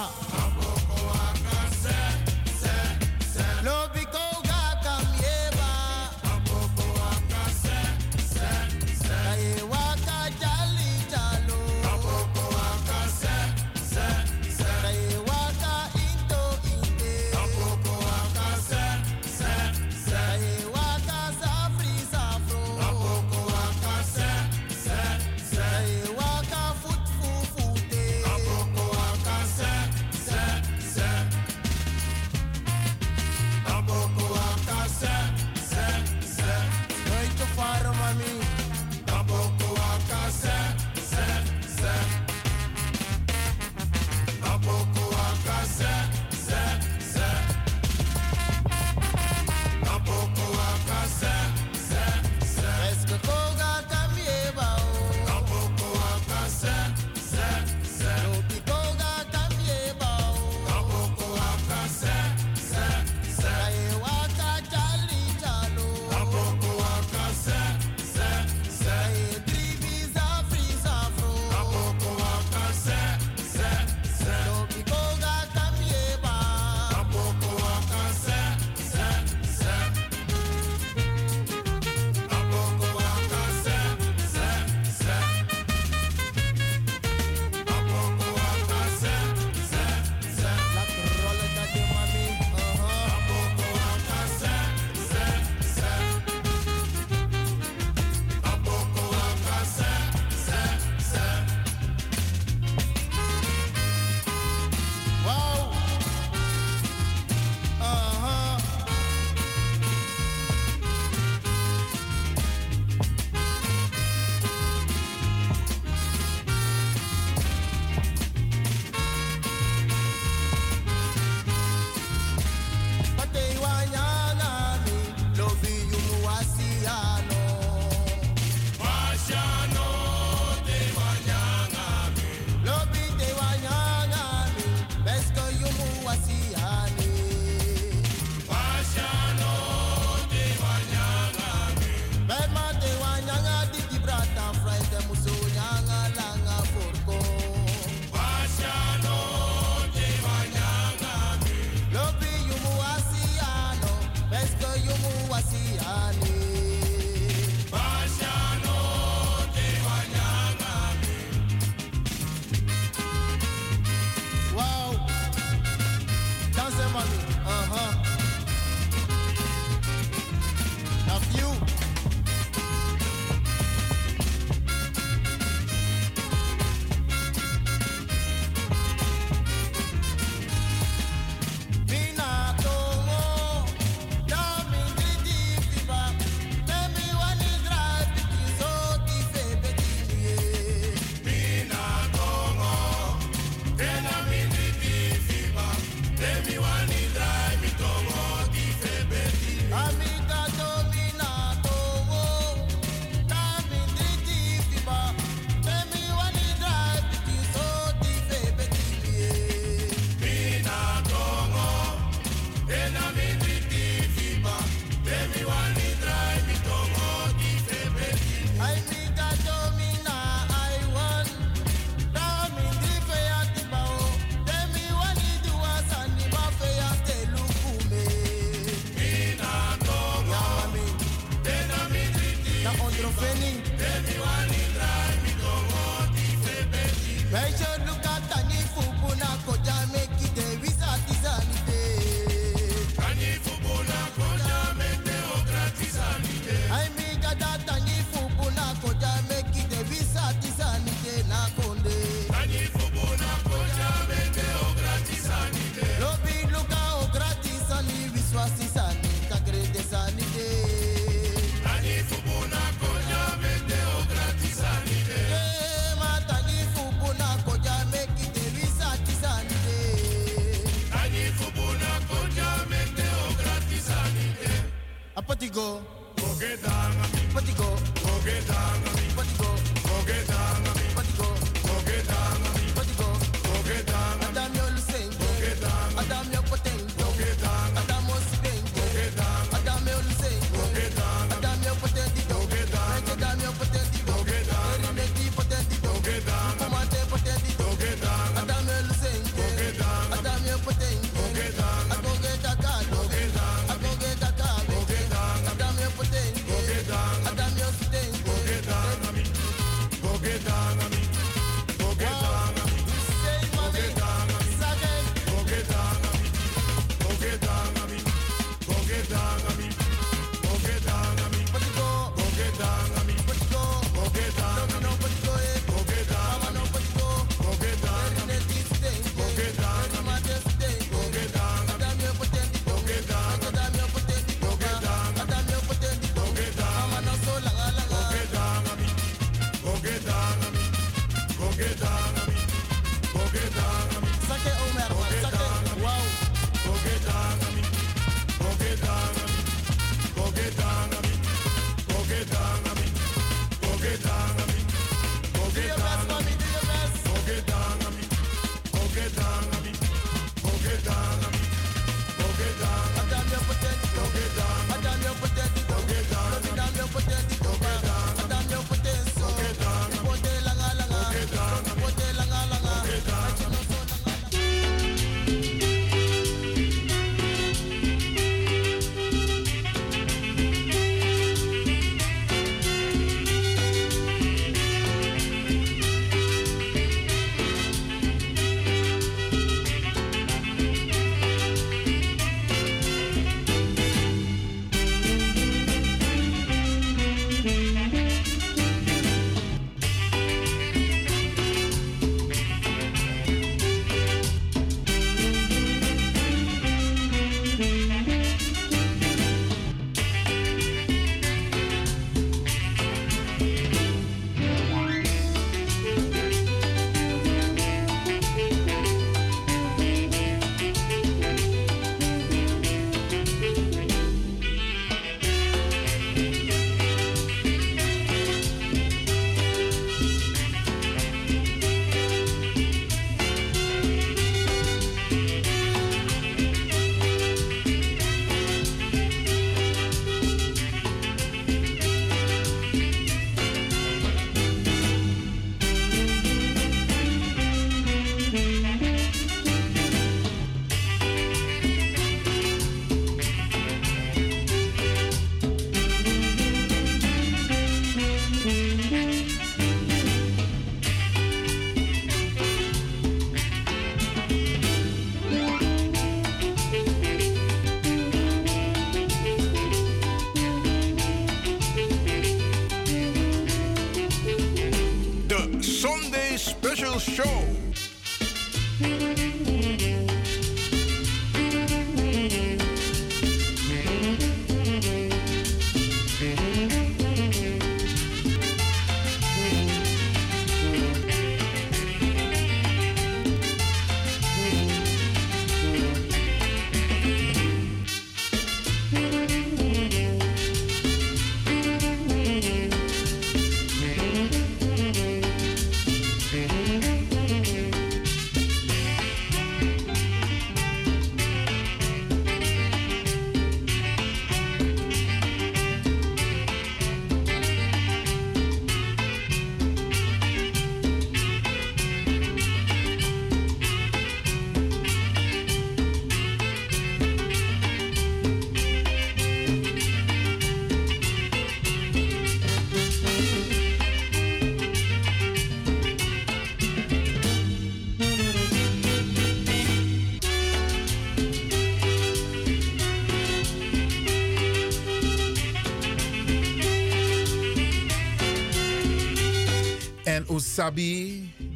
Show.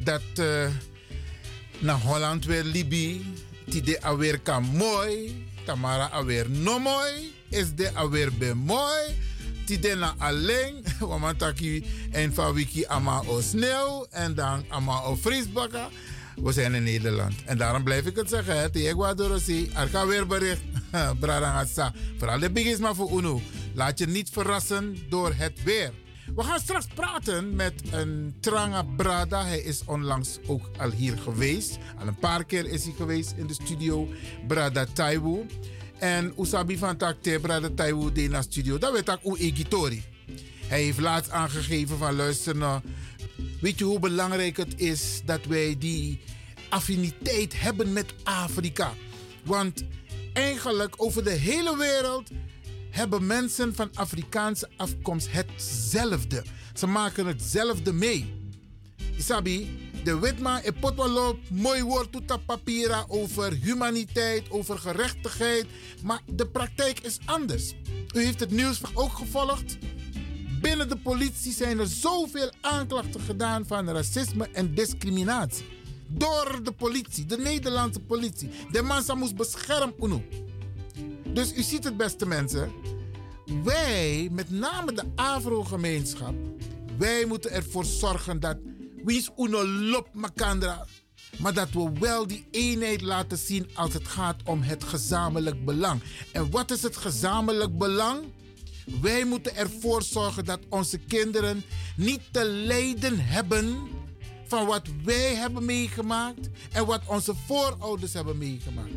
Dat uh, naar Holland weer Libi, die de alweer kan mooi, Tamara alweer no mooi, is de alweer be mooi, die de na alleen, wamantaki en van wiki ama o sneeuw en dan ama o vriesbakken. We zijn in Nederland. En daarom blijf ik het zeggen. Ecuadorosi, er kan weer bericht. Bradangasa. Vooral de bigisma voor UNO. Laat je niet verrassen door het weer. We gaan straks praten met een Tranga Brada. Hij is onlangs ook al hier geweest. Al een paar keer is hij geweest in de studio. Brada Taiwu. En Usabi van Takte, Brada Taiwu, de na studio. Dat ik hoe Egitori. Hij heeft laatst aangegeven van luister nou. Weet je hoe belangrijk het is dat wij die affiniteit hebben met Afrika? Want eigenlijk over de hele wereld hebben mensen van Afrikaanse afkomst hetzelfde. Ze maken hetzelfde mee. Isabi, de Witma en Potwalop, mooi woord doet dat papiera over humaniteit, over gerechtigheid. Maar de praktijk is anders. U heeft het nieuws ook gevolgd. Binnen de politie zijn er zoveel aanklachten gedaan van racisme en discriminatie. Door de politie, de Nederlandse politie. De massa moest beschermd uno. Dus u ziet het, beste mensen. Wij, met name de Afro-gemeenschap, wij moeten ervoor zorgen dat Wie is uno lop makandra? Maar dat we wel die eenheid laten zien als het gaat om het gezamenlijk belang. En wat is het gezamenlijk belang? Wij moeten ervoor zorgen dat onze kinderen niet te lijden hebben van wat wij hebben meegemaakt en wat onze voorouders hebben meegemaakt.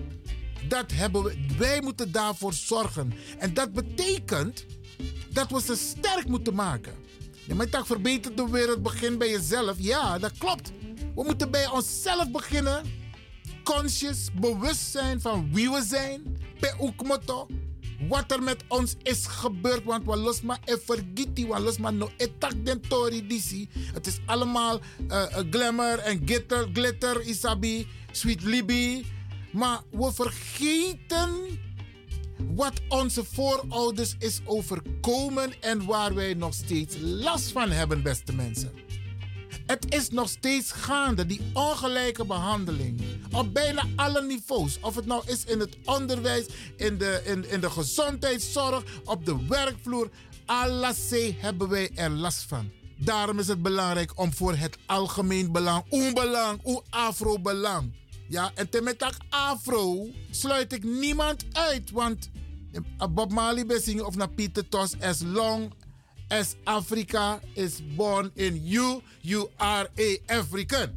Dat hebben we, wij moeten daarvoor zorgen. En dat betekent dat we ze sterk moeten maken. Ik dacht, verbeter de wereld, begin bij jezelf. Ja, dat klopt. We moeten bij onszelf beginnen. Conscious, bewust zijn van wie we zijn. Per motto. Wat er met ons is gebeurd. Want we los maar en. We los maar no etak den tori disi. Het is allemaal eh, eh, glamour en glitter, glitter, isabi, sweet libby. Maar we vergeten wat onze voorouders is overkomen en waar wij nog steeds last van hebben, beste mensen. Het is nog steeds gaande, die ongelijke behandeling. Op bijna alle niveaus. Of het nou is in het onderwijs, in de, in, in de gezondheidszorg, op de werkvloer. Alles hebben wij er last van. Daarom is het belangrijk om voor het algemeen belang, onbelang, uw afro-belang. Ja, en temetak afro sluit ik niemand uit. Want Bob Marley bezingen of naar Pieter Tos, as long as Africa is born in you, you are a African.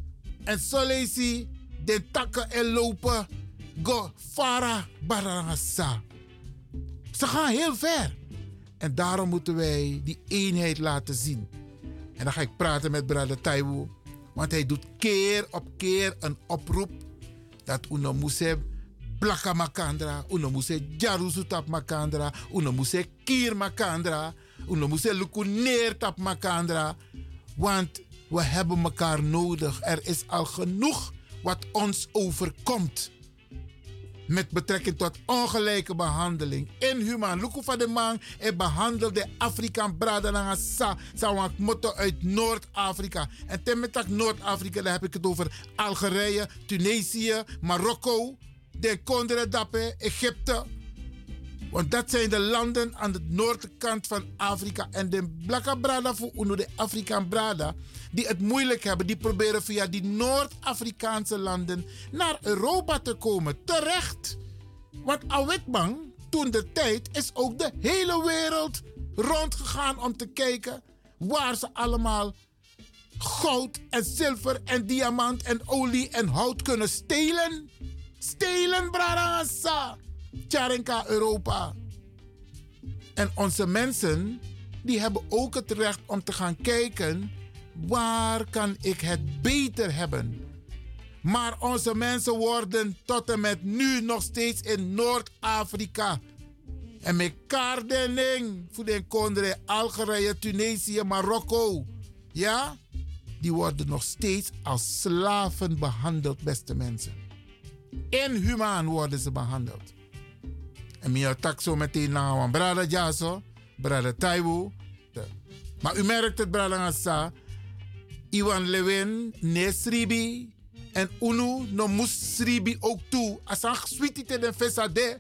En zo lees je de takken en lopen, go fara barangasa. Ze gaan heel ver. En daarom moeten wij die eenheid laten zien. En dan ga ik praten met Brother Taiwo. Want hij doet keer op keer een oproep dat uno moest blaka makandra, uno moest jarusu tap makandra, uno moest kier makandra, uno moest luku neer tap makandra. Want we hebben elkaar nodig. Er is al genoeg wat ons overkomt. Met betrekking tot ongelijke behandeling. Inhumaan. Luku van de man en behandelde Afrikaan braden sa. Zou motto uit Noord-Afrika. En temetak Noord-Afrika, daar heb ik het over Algerije, Tunesië, Marokko, de Kondre Dappe, Egypte. Want dat zijn de landen aan de noordkant van Afrika. En de Blakka Brada voor de Afrikaan Brada, die het moeilijk hebben, die proberen via die Noord-Afrikaanse landen naar Europa te komen. Terecht. Want Awitbang, toen de tijd, is ook de hele wereld rondgegaan om te kijken waar ze allemaal goud en zilver en diamant en olie en hout kunnen stelen. Stelen, Bradangasa. Tjarenka Europa. En onze mensen, die hebben ook het recht om te gaan kijken... waar kan ik het beter hebben? Maar onze mensen worden tot en met nu nog steeds in Noord-Afrika. En met kaardening voor de kondre Algerije, Tunesië, Marokko. Ja? Die worden nog steeds als slaven behandeld, beste mensen. Inhumaan worden ze behandeld. En meer tak zo meteen naar brada Jaso, brada Taiwo. Maar u merkt het, brada Assa. Iwan Lewin, Nesribi en Unu, no Musribi ook toe. Als een sweetie de vesade.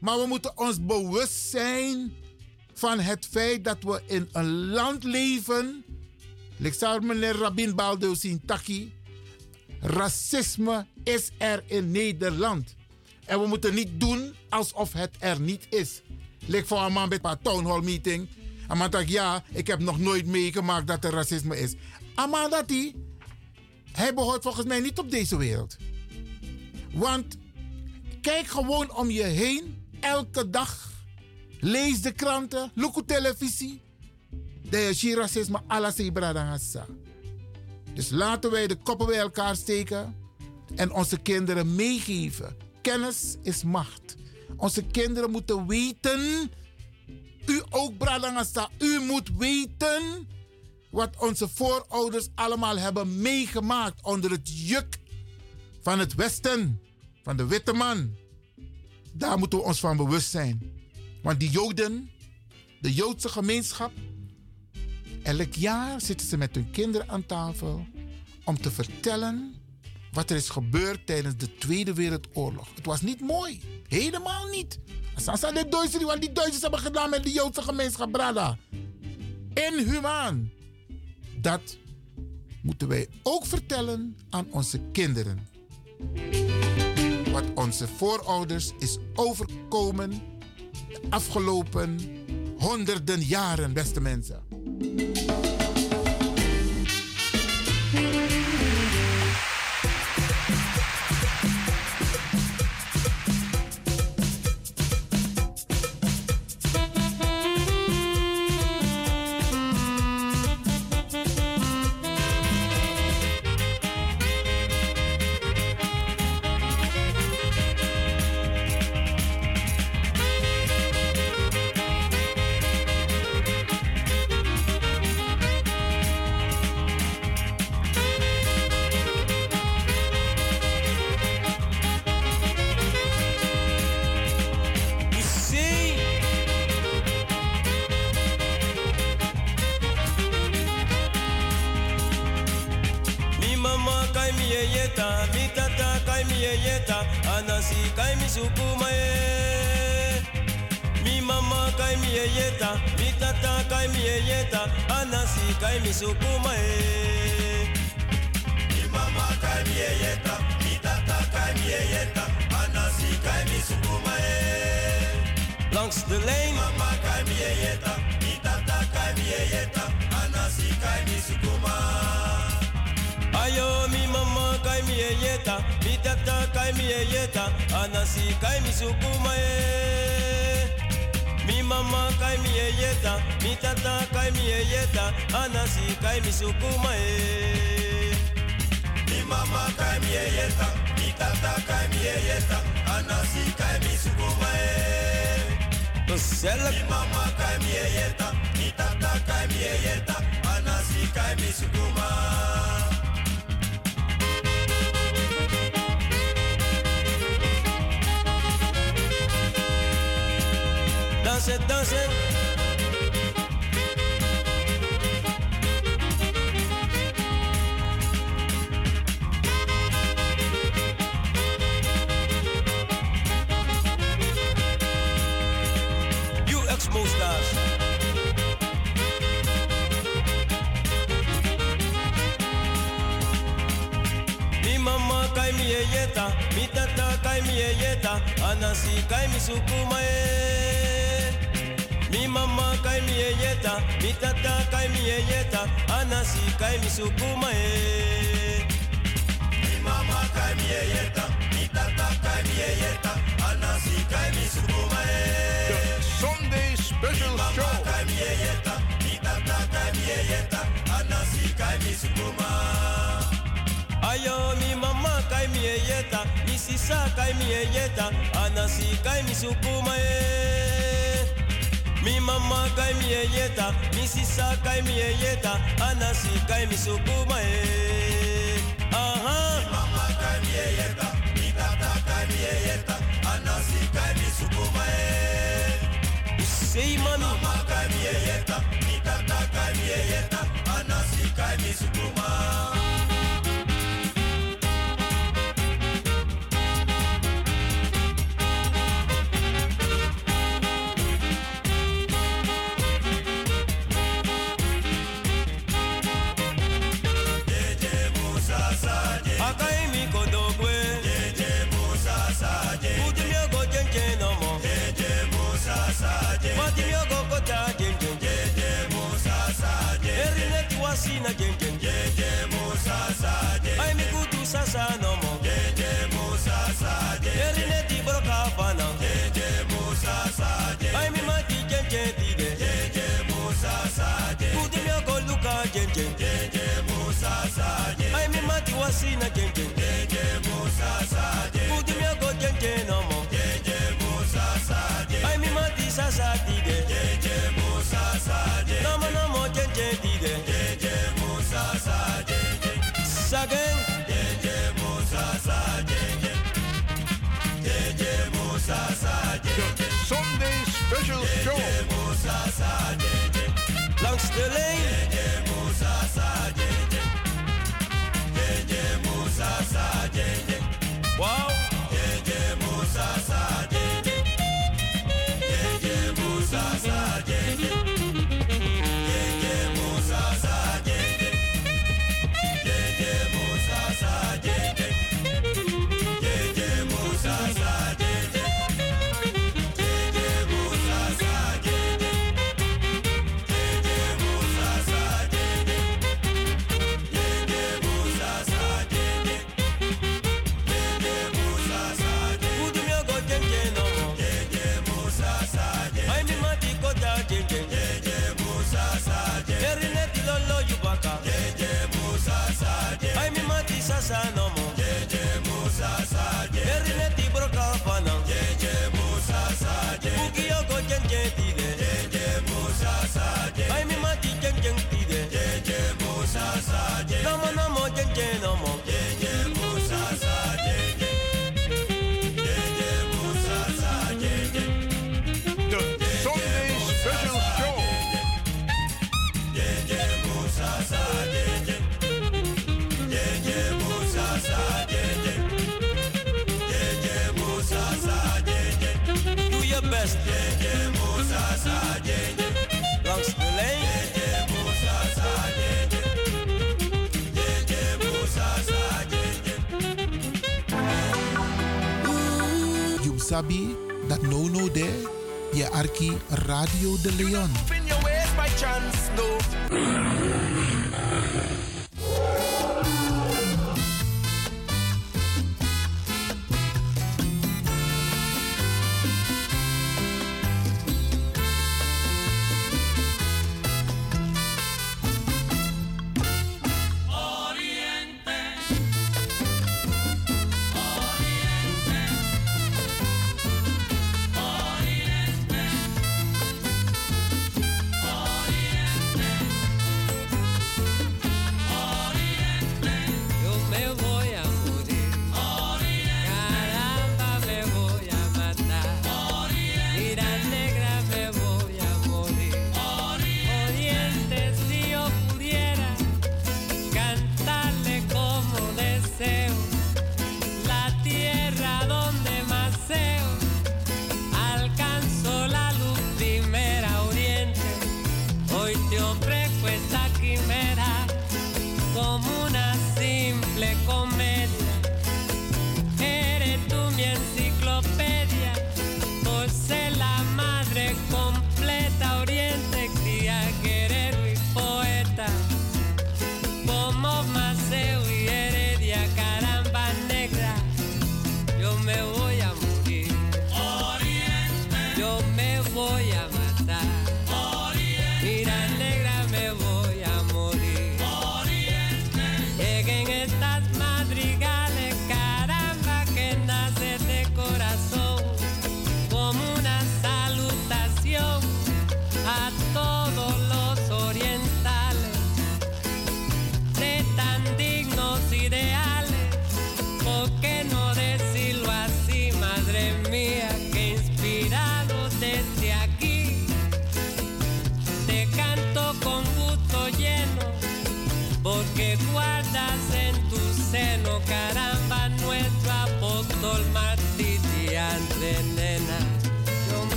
Maar we moeten ons bewust zijn van het feit dat we in een land leven. Ik zou meneer Rabin Baldo zien, Taki. Racisme is er in Nederland. En we moeten niet doen alsof het er niet is. Lik voor een man bij een town hall meeting. En man zegt, ja, ik heb nog nooit meegemaakt dat er racisme is. Aman dat hij, behoort volgens mij niet op deze wereld. Want kijk gewoon om je heen, elke dag. Lees de kranten, look op televisie. De is racisme, alles is Dus laten wij de koppen bij elkaar steken en onze kinderen meegeven. Kennis is macht. Onze kinderen moeten weten, u ook Bradangasa, u moet weten wat onze voorouders allemaal hebben meegemaakt onder het juk van het Westen, van de witte man. Daar moeten we ons van bewust zijn. Want die Joden, de Joodse gemeenschap, elk jaar zitten ze met hun kinderen aan tafel om te vertellen wat er is gebeurd tijdens de Tweede Wereldoorlog. Het was niet mooi. Helemaal niet. Sasa de Duitsers, wat die Duitsers hebben gedaan met de Joodse gemeenschap, brada. Inhumaan dat
moeten wij ook vertellen aan onze kinderen. Wat onze voorouders is overkomen de afgelopen honderden jaren, beste mensen.
kastelein de.
Sabi that no no there, arki Radio de Leon.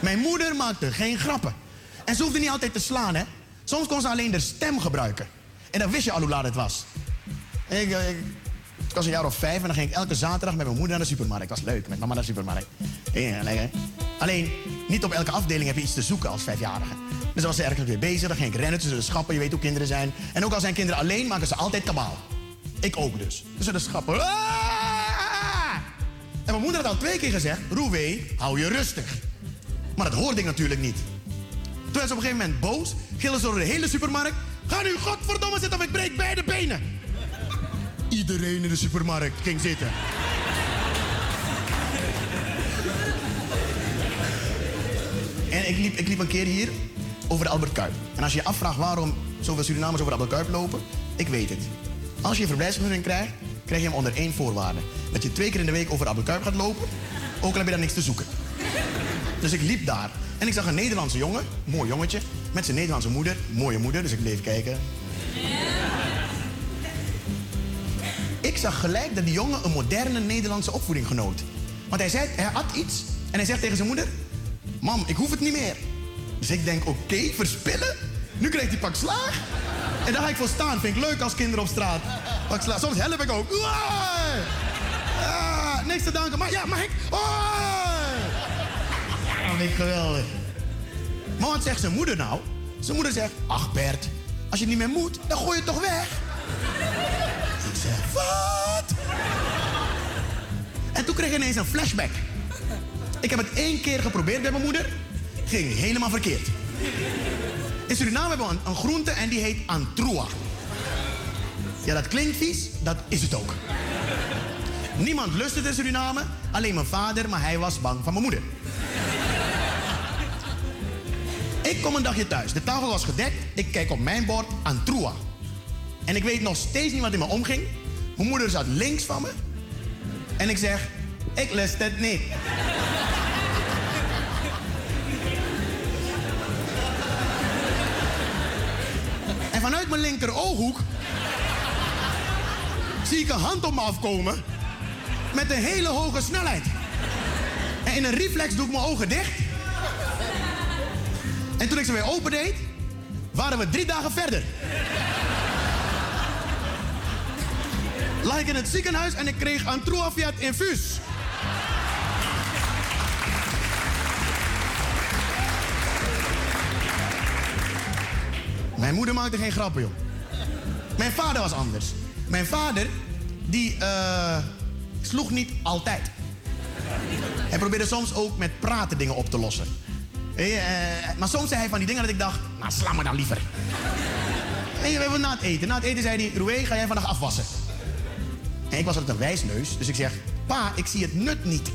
Mijn moeder maakte geen grappen. En ze hoefde niet altijd te slaan, hè. Soms kon ze alleen de stem gebruiken. En dan wist je al hoe laat het was. Ik, eh, ik, ik was een jaar of vijf en dan ging ik elke zaterdag met mijn moeder naar de supermarkt. Dat was leuk, met mama naar de supermarkt. Alleen, niet op elke afdeling heb je iets te zoeken als vijfjarige. Dus dan was ze ergens weer bezig, dan ging ik rennen tussen de schappen. Je weet hoe kinderen zijn. En ook al zijn kinderen alleen, maken ze altijd kabaal. Ik ook dus. Tussen de schappen. Ah! Al twee keer gezegd... Roewee, hou je rustig. Maar dat hoorde ik natuurlijk niet. Toen ze op een gegeven moment boos. Gillen ze door de hele supermarkt. Ga nu godverdomme zitten of ik breek beide benen. Iedereen in de supermarkt ging zitten. En ik liep, ik liep een keer hier over de Albert Kuip. En als je je afvraagt waarom zoveel Surinamers over de Albert Kuip lopen, ik weet het. Als je een verblijfsvergunning krijgt, krijg je hem onder één voorwaarde. Dat je twee keer in de week over Albert Kuip gaat lopen, ook al heb je daar niks te zoeken. Dus ik liep daar en ik zag een Nederlandse jongen, mooi jongetje, met zijn Nederlandse moeder, mooie moeder, dus ik bleef kijken. Ik zag gelijk dat die jongen een moderne Nederlandse opvoeding genoot. Want hij, zei, hij had iets en hij zegt tegen zijn moeder... Mam, ik hoef het niet meer. Dus ik denk, oké, verspillen? Nu krijgt hij pak slaag. En daar ga ik voor staan. Vind ik leuk als kinderen op straat. Ik sla, soms help ik ook. Ah, niks te danken. Maar ja, mag ik? Ja, vind ik geweldig. Maar wat zegt zijn moeder nou? Zijn moeder zegt, ach Bert, als je niet meer moet, dan gooi je het toch weg? Ik zeg, wat? En toen kreeg ik ineens een flashback. Ik heb het één keer geprobeerd bij mijn moeder. Ging helemaal verkeerd. In Suriname hebben we een, een groente en die heet antroa. Ja, dat klinkt vies, dat is het ook. Niemand lust het in Suriname, alleen mijn vader, maar hij was bang van mijn moeder. Ik kom een dagje thuis. De tafel was gedekt. Ik kijk op mijn bord antroa. En ik weet nog steeds niet wat in me omging. Mijn moeder zat links van me. En ik zeg, ik lust het niet. en vanuit mijn linker ooghoek zie ik een hand op me afkomen met een hele hoge snelheid. En in een reflex doe ik mijn ogen dicht. En toen ik ze weer opendeed, waren we drie dagen verder. Lag ik in het ziekenhuis en ik kreeg een Truafiat infuus. Mijn moeder maakte geen grappen, joh. Mijn vader was anders. Mijn vader, die eh, sloeg niet altijd. Hij probeerde soms ook met praten dingen op te lossen. Je, eh, maar soms zei hij van die dingen dat ik dacht, nou sla me dan liever. We hebben na het eten. Na het eten zei hij, Roué, ga jij vandaag afwassen? En ik was altijd een wijsneus, dus ik zeg, pa, ik zie het nut niet.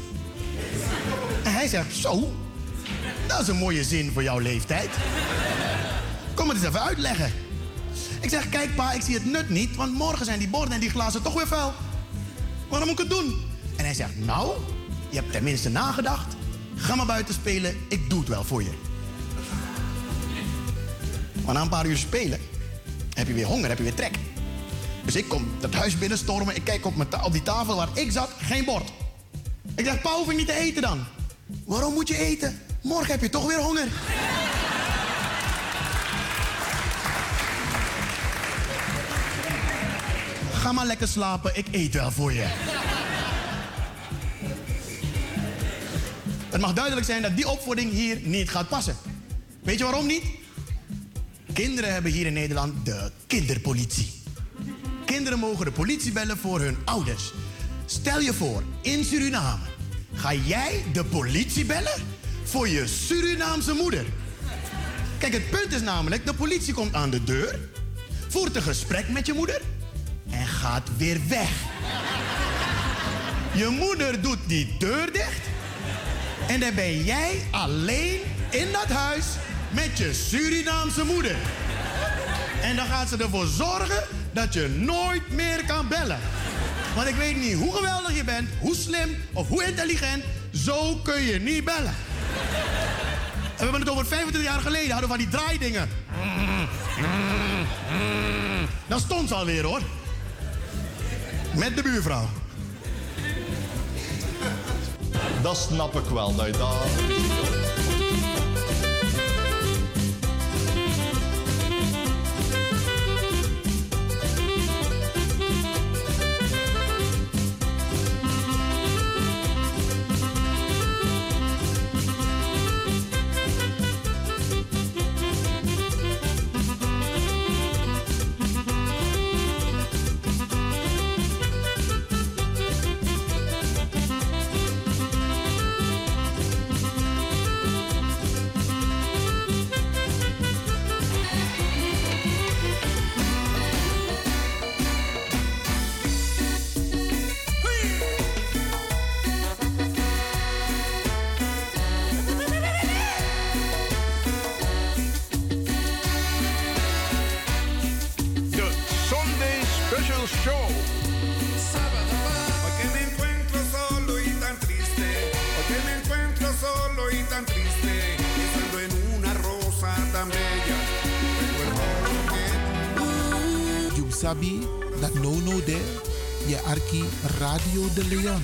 En hij zegt, zo, dat is een mooie zin voor jouw leeftijd. Kom het eens even uitleggen. Ik zeg, kijk pa, ik zie het nut niet, want morgen zijn die borden en die glazen toch weer vuil. Waarom moet ik het doen? En hij zegt, nou, je hebt tenminste nagedacht. Ga maar buiten spelen, ik doe het wel voor je. Maar na een paar uur spelen heb je weer honger, heb je weer trek. Dus ik kom het huis binnenstormen, ik kijk op, op die tafel waar ik zat, geen bord. Ik zeg, pa, hoef ik niet te eten dan? Waarom moet je eten? Morgen heb je toch weer honger. Ga maar lekker slapen, ik eet wel voor je. Het mag duidelijk zijn dat die opvoeding hier niet gaat passen. Weet je waarom niet? Kinderen hebben hier in Nederland de kinderpolitie. Kinderen mogen de politie bellen voor hun ouders. Stel je voor, in Suriname ga jij de politie bellen voor je Surinaamse moeder. Kijk, het punt is namelijk, de politie komt aan de deur, voert een gesprek met je moeder en gaat weer weg. Je moeder doet die deur dicht en dan ben jij alleen in dat huis met je Surinaamse moeder. En dan gaat ze ervoor zorgen dat je nooit meer kan bellen. Want ik weet niet hoe geweldig je bent, hoe slim of hoe intelligent, zo kun je niet bellen. En we hebben het over 25 jaar geleden, hadden we van die draaidingen. Dan stond ze alweer hoor. Met de buurvrouw.
Dat snap ik wel. Dat je dat...
Radio de Leon.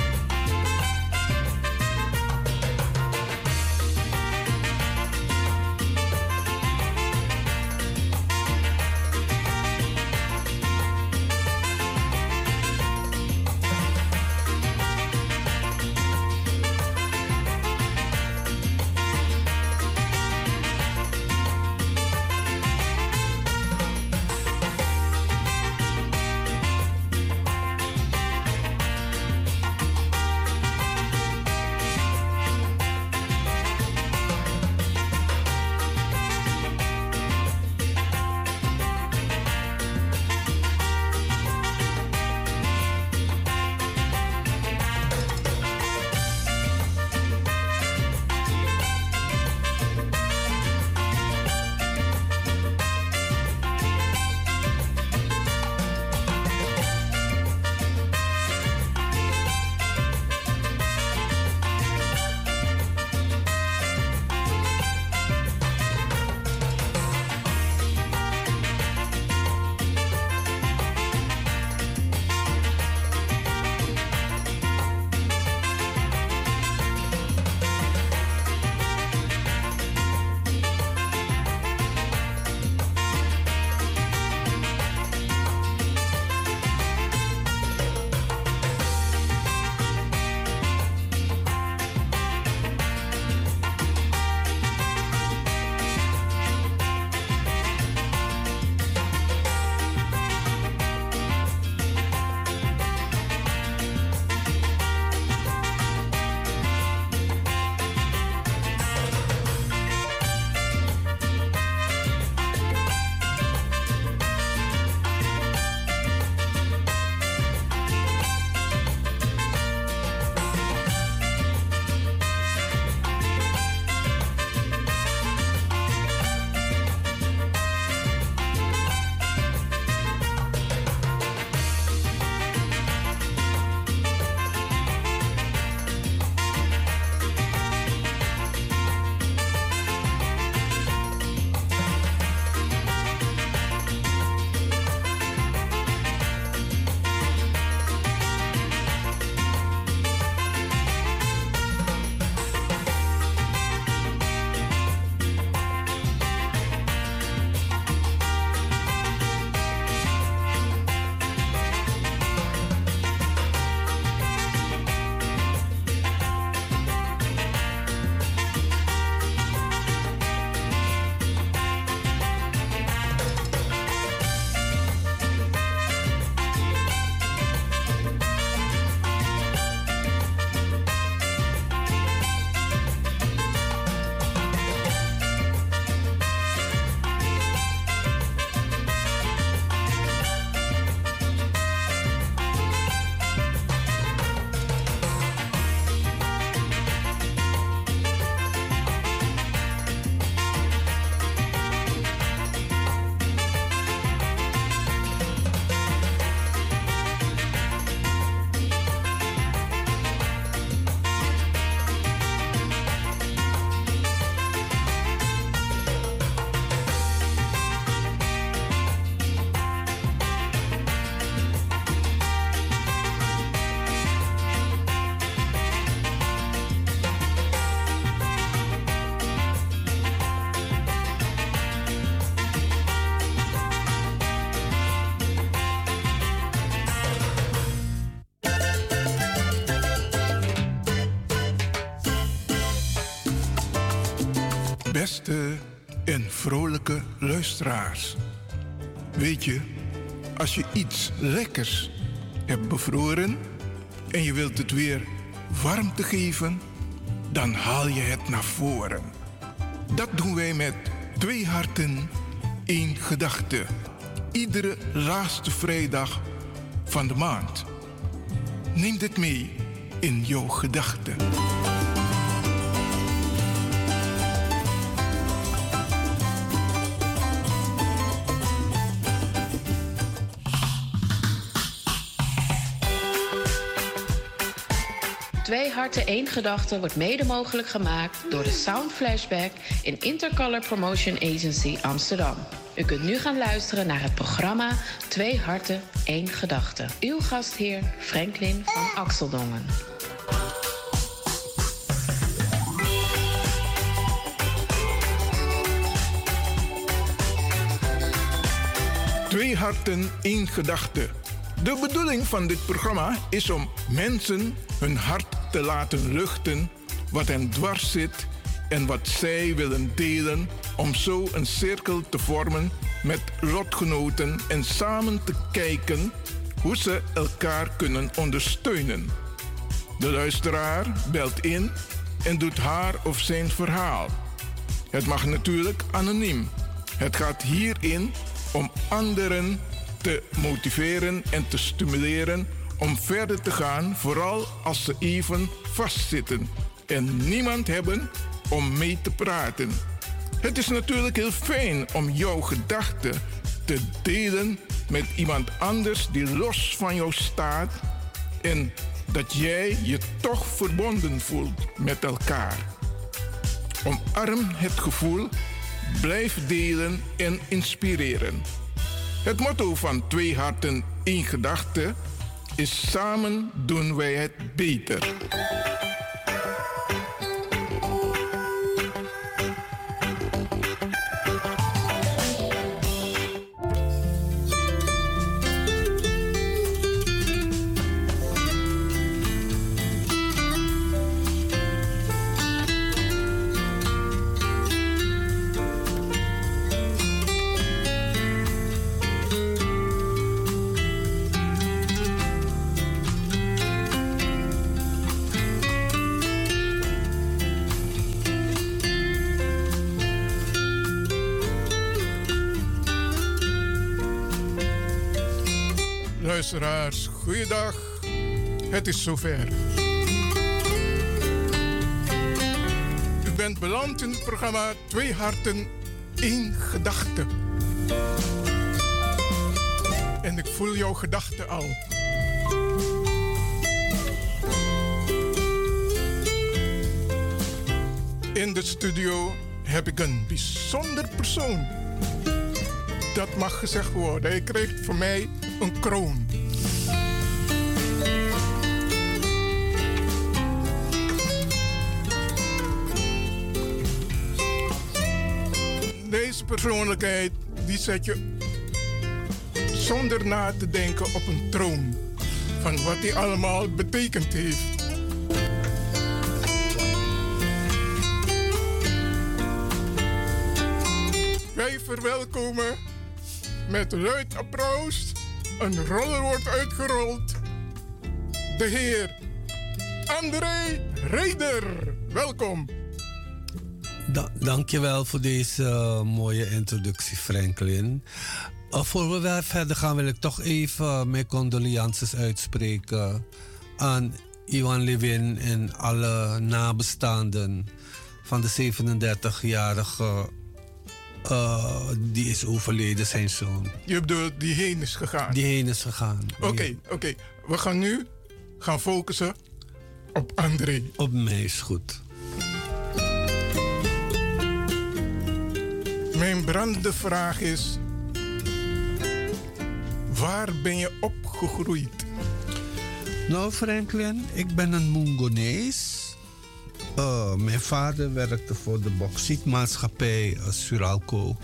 Luisteraars. Weet je, als je iets lekkers hebt bevroren en je wilt het weer warmte geven, dan haal je het naar voren. Dat doen wij met twee harten, één gedachte. Iedere laatste vrijdag van de maand. Neem dit mee in jouw gedachten.
Twee Harten één Gedachte wordt mede mogelijk gemaakt door de Sound Flashback in Intercolor Promotion Agency Amsterdam. U kunt nu gaan luisteren naar het programma Twee Harten één Gedachte. Uw gastheer Franklin van Axeldongen.
Twee harten, één gedachte. De bedoeling van dit programma is om mensen hun hart te laten luchten wat hen dwars zit en wat zij willen delen om zo een cirkel te vormen met lotgenoten en samen te kijken hoe ze elkaar kunnen ondersteunen. De luisteraar belt in en doet haar of zijn verhaal. Het mag natuurlijk anoniem. Het gaat hierin om anderen te motiveren en te stimuleren om verder te gaan, vooral als ze even vastzitten en niemand hebben om mee te praten. Het is natuurlijk heel fijn om jouw gedachten te delen met iemand anders die los van jou staat en dat jij je toch verbonden voelt met elkaar. Omarm het gevoel, blijf delen en inspireren. Het motto van Twee Harten, één Gedachte is samen doen wij het beter. Luisteraars, goeiedag. Het is zover. U bent beland in het programma Twee Harten, één Gedachte. En ik voel jouw gedachten al. In de studio heb ik een bijzonder persoon. Dat mag gezegd worden. Hij krijgt van mij een kroon. Persoonlijkheid die zet je zonder na te denken op een troon van wat hij allemaal betekend heeft. Wij verwelkomen met luid applaus. Een roller wordt uitgerold. De heer André Reder. Welkom.
Da dankjewel voor deze eh, mooie introductie, Franklin. Uh, voor we wel verder gaan, wil ik toch even mijn condolences uitspreken aan Iwan Levin en alle nabestaanden van de 37-jarige eh, die is overleden, zijn zoon.
Je bedoelt die heen is gegaan.
Die heen is gegaan.
Oké, oké. We gaan nu gaan focussen op André.
Op mij is goed.
Mijn brandende vraag is: waar ben je opgegroeid?
Nou, Franklin, ik ben een Mungonees. Uh, mijn vader werkte voor de bauxietmaatschappij uh, Suralco.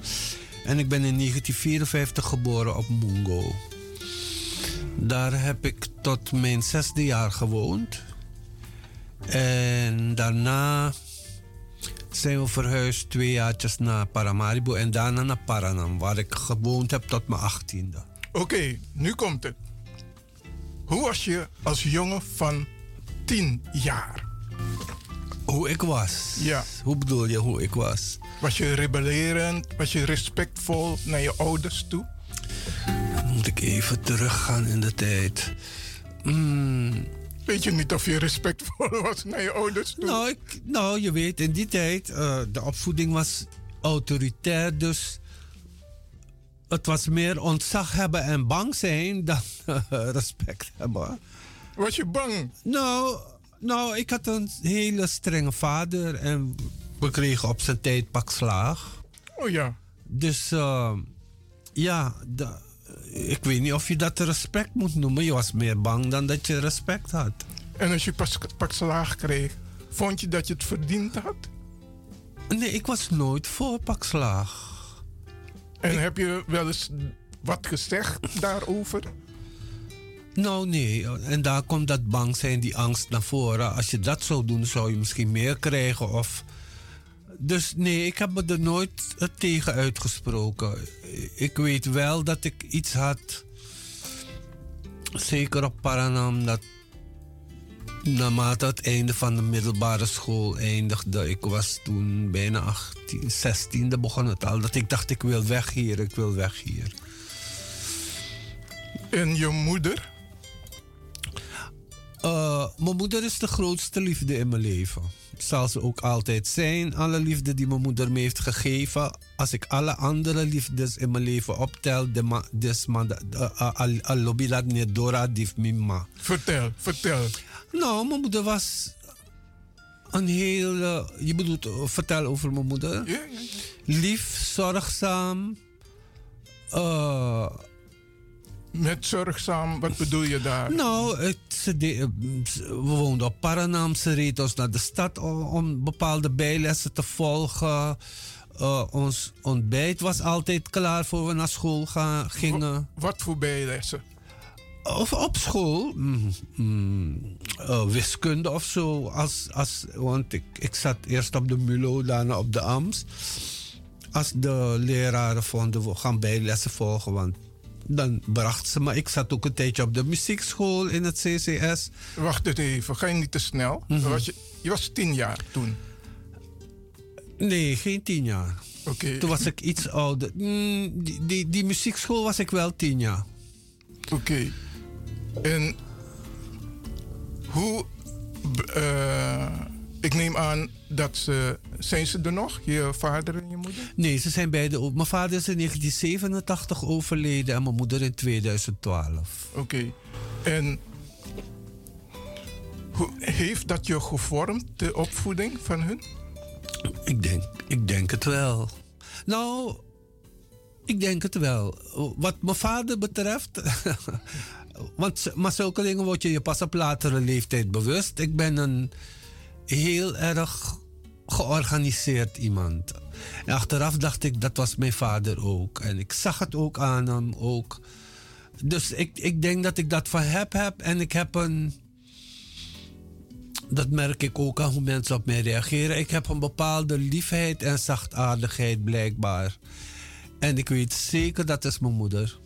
En ik ben in 1954 geboren op Mungo. Daar heb ik tot mijn zesde jaar gewoond. En daarna zijn we verhuisd twee jaartjes naar Paramaribo en daarna naar Paranam, waar ik gewoond heb tot mijn achttiende.
Oké, nu komt het. Hoe was je als jongen van tien jaar?
Hoe ik was?
Ja.
Hoe bedoel je hoe ik was?
Was je rebellerend? Was je respectvol naar je ouders toe?
Dan moet ik even teruggaan in de tijd. Mm,
Weet je niet of je respectvol was naar je ouders toe?
Nou, ik, nou je weet, in die tijd, uh, de opvoeding was autoritair, dus het was meer ontzag hebben en bang zijn dan uh, respect hebben.
Was je bang?
Nou, Nou, ik had een hele strenge vader en we kregen op zijn tijd pak slaag.
Oh ja.
Dus eh, ja, da- ik weet niet of je dat respect moet noemen. Je was meer bang dan dat je respect had.
En als je pas, pak slaag kreeg, vond je dat je het verdiend had?
Nee, ik was nooit voor pak slaag.
En heb je wel eens wat gezegd daarover?
Nou, nee. En daar komt dat bang zijn, die angst naar voren. Als je dat zou doen, zou je misschien meer krijgen. Of... Dus nee, ik heb me er nooit eh, tegen uitgesproken. Ik weet wel dat ik iets had, zeker op Paranam, dat naarmate het einde van de middelbare school eindigde, ik was toen bijna 18, 16, begon het al, dat ik dacht ik wil weg hier, ik wil weg hier.
En je moeder?
Eh, mijn moeder is de grootste liefde in mijn leven. Zal ze ook altijd zijn. Alle liefde die mijn moeder me heeft gegeven. Als ik alle andere liefdes in mijn leven optel, de ma, des ma, al- al lobby dat niet Dora dif mima.
Vertel, vertel.
Nou, mijn moeder was een hele. Je bedoelt, eh, vertel over mijn moeder. Lief, zorgzaam. eh,
Met zorgzaam, wat bedoel je daar?
Nou, het, de- we woonden op Paranam. Ze reed ons naar de stad om, om bepaalde bijlessen te volgen. Eh, ons ontbijt was altijd klaar voor we naar school gaan, gingen.
Wat voor bijlessen?
Of op school, mm, mm, eh, wiskunde of zo. Als, als, want ik, ik zat eerst op de MULO, daarna op de AMS. Als de leraren vonden we gaan bijlessen volgen, want dan bracht ze me. Ik zat ook een tijdje op de muziekschool in het CCS.
Wacht even, ga je niet te snel?
Mhm.
was je, je was tien jaar toen.
Nee, geen tien jaar.
Oké.
Toen was ik iets ouder. Mm, die, die, die muziekschool was ik wel tien jaar.
Oké. En hoe. eh, ik neem aan dat ze. Zijn ze er nog, je vader en je moeder?
Nee, ze zijn beide. Mijn vader is in 1987 overleden en mijn moeder in 2012.
Oké. En. Hoe, heeft dat je gevormd, de opvoeding van hun?
Ik denk, ik denk het wel. Nou, ik denk het wel. Wat mijn vader betreft. want, maar zulke dingen word je je pas op latere leeftijd bewust. Ik ben een heel erg georganiseerd iemand. En achteraf dacht ik, dat was mijn vader ook. En ik zag het ook aan hem ook. Dus ik, ik denk dat ik dat van heb heb. En ik heb een dat merk ik ook aan hoe mensen op mij reageren. Ik heb een bepaalde liefheid en zachtaardigheid blijkbaar. En ik weet zeker dat is mijn moeder.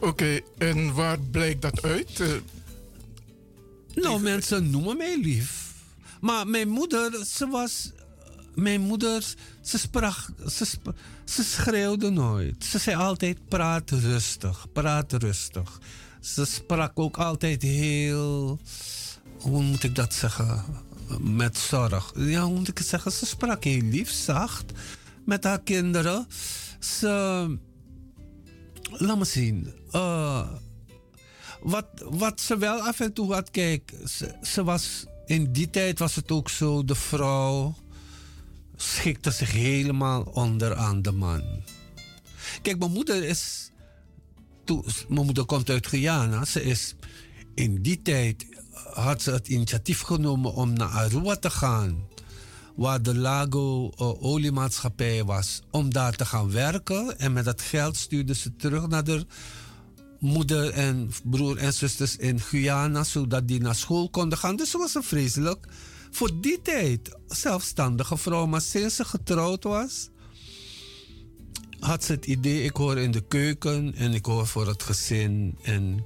Oké, en waar blijkt dat uit? Eh,
Nou, mensen noemen mij lief. Maar mijn moeder, ze was. Mijn moeder, ze sprak. Ze, ze schreeuwde nooit. Ze zei altijd: praat rustig, praat rustig. Ze sprak ook altijd heel. Hoe moet ik dat zeggen? Met zorg. Ja, hoe moet ik het zeggen? Ze sprak heel lief, zacht met haar kinderen. Ze. Laat me zien. Eh, wat, wat ze wel af en toe had, kijk, ze, ze was, in die tijd was het ook zo, de vrouw schikte zich helemaal onder aan de man. Kijk, mijn moeder is, mijn moeder komt uit Guyana, ze is, in die tijd had ze het initiatief genomen om naar Aruba te gaan, waar de Lago eh, oliemaatschappij was, om daar te gaan werken. En met dat geld stuurde ze terug naar de moeder en broer en zusters in Guyana, zodat die naar school konden gaan. Dus ze was een vreselijk, voor die tijd, zelfstandige vrouw. Maar sinds ze getrouwd was, had ze het idee, ik hoor in de keuken en ik hoor voor het gezin. En,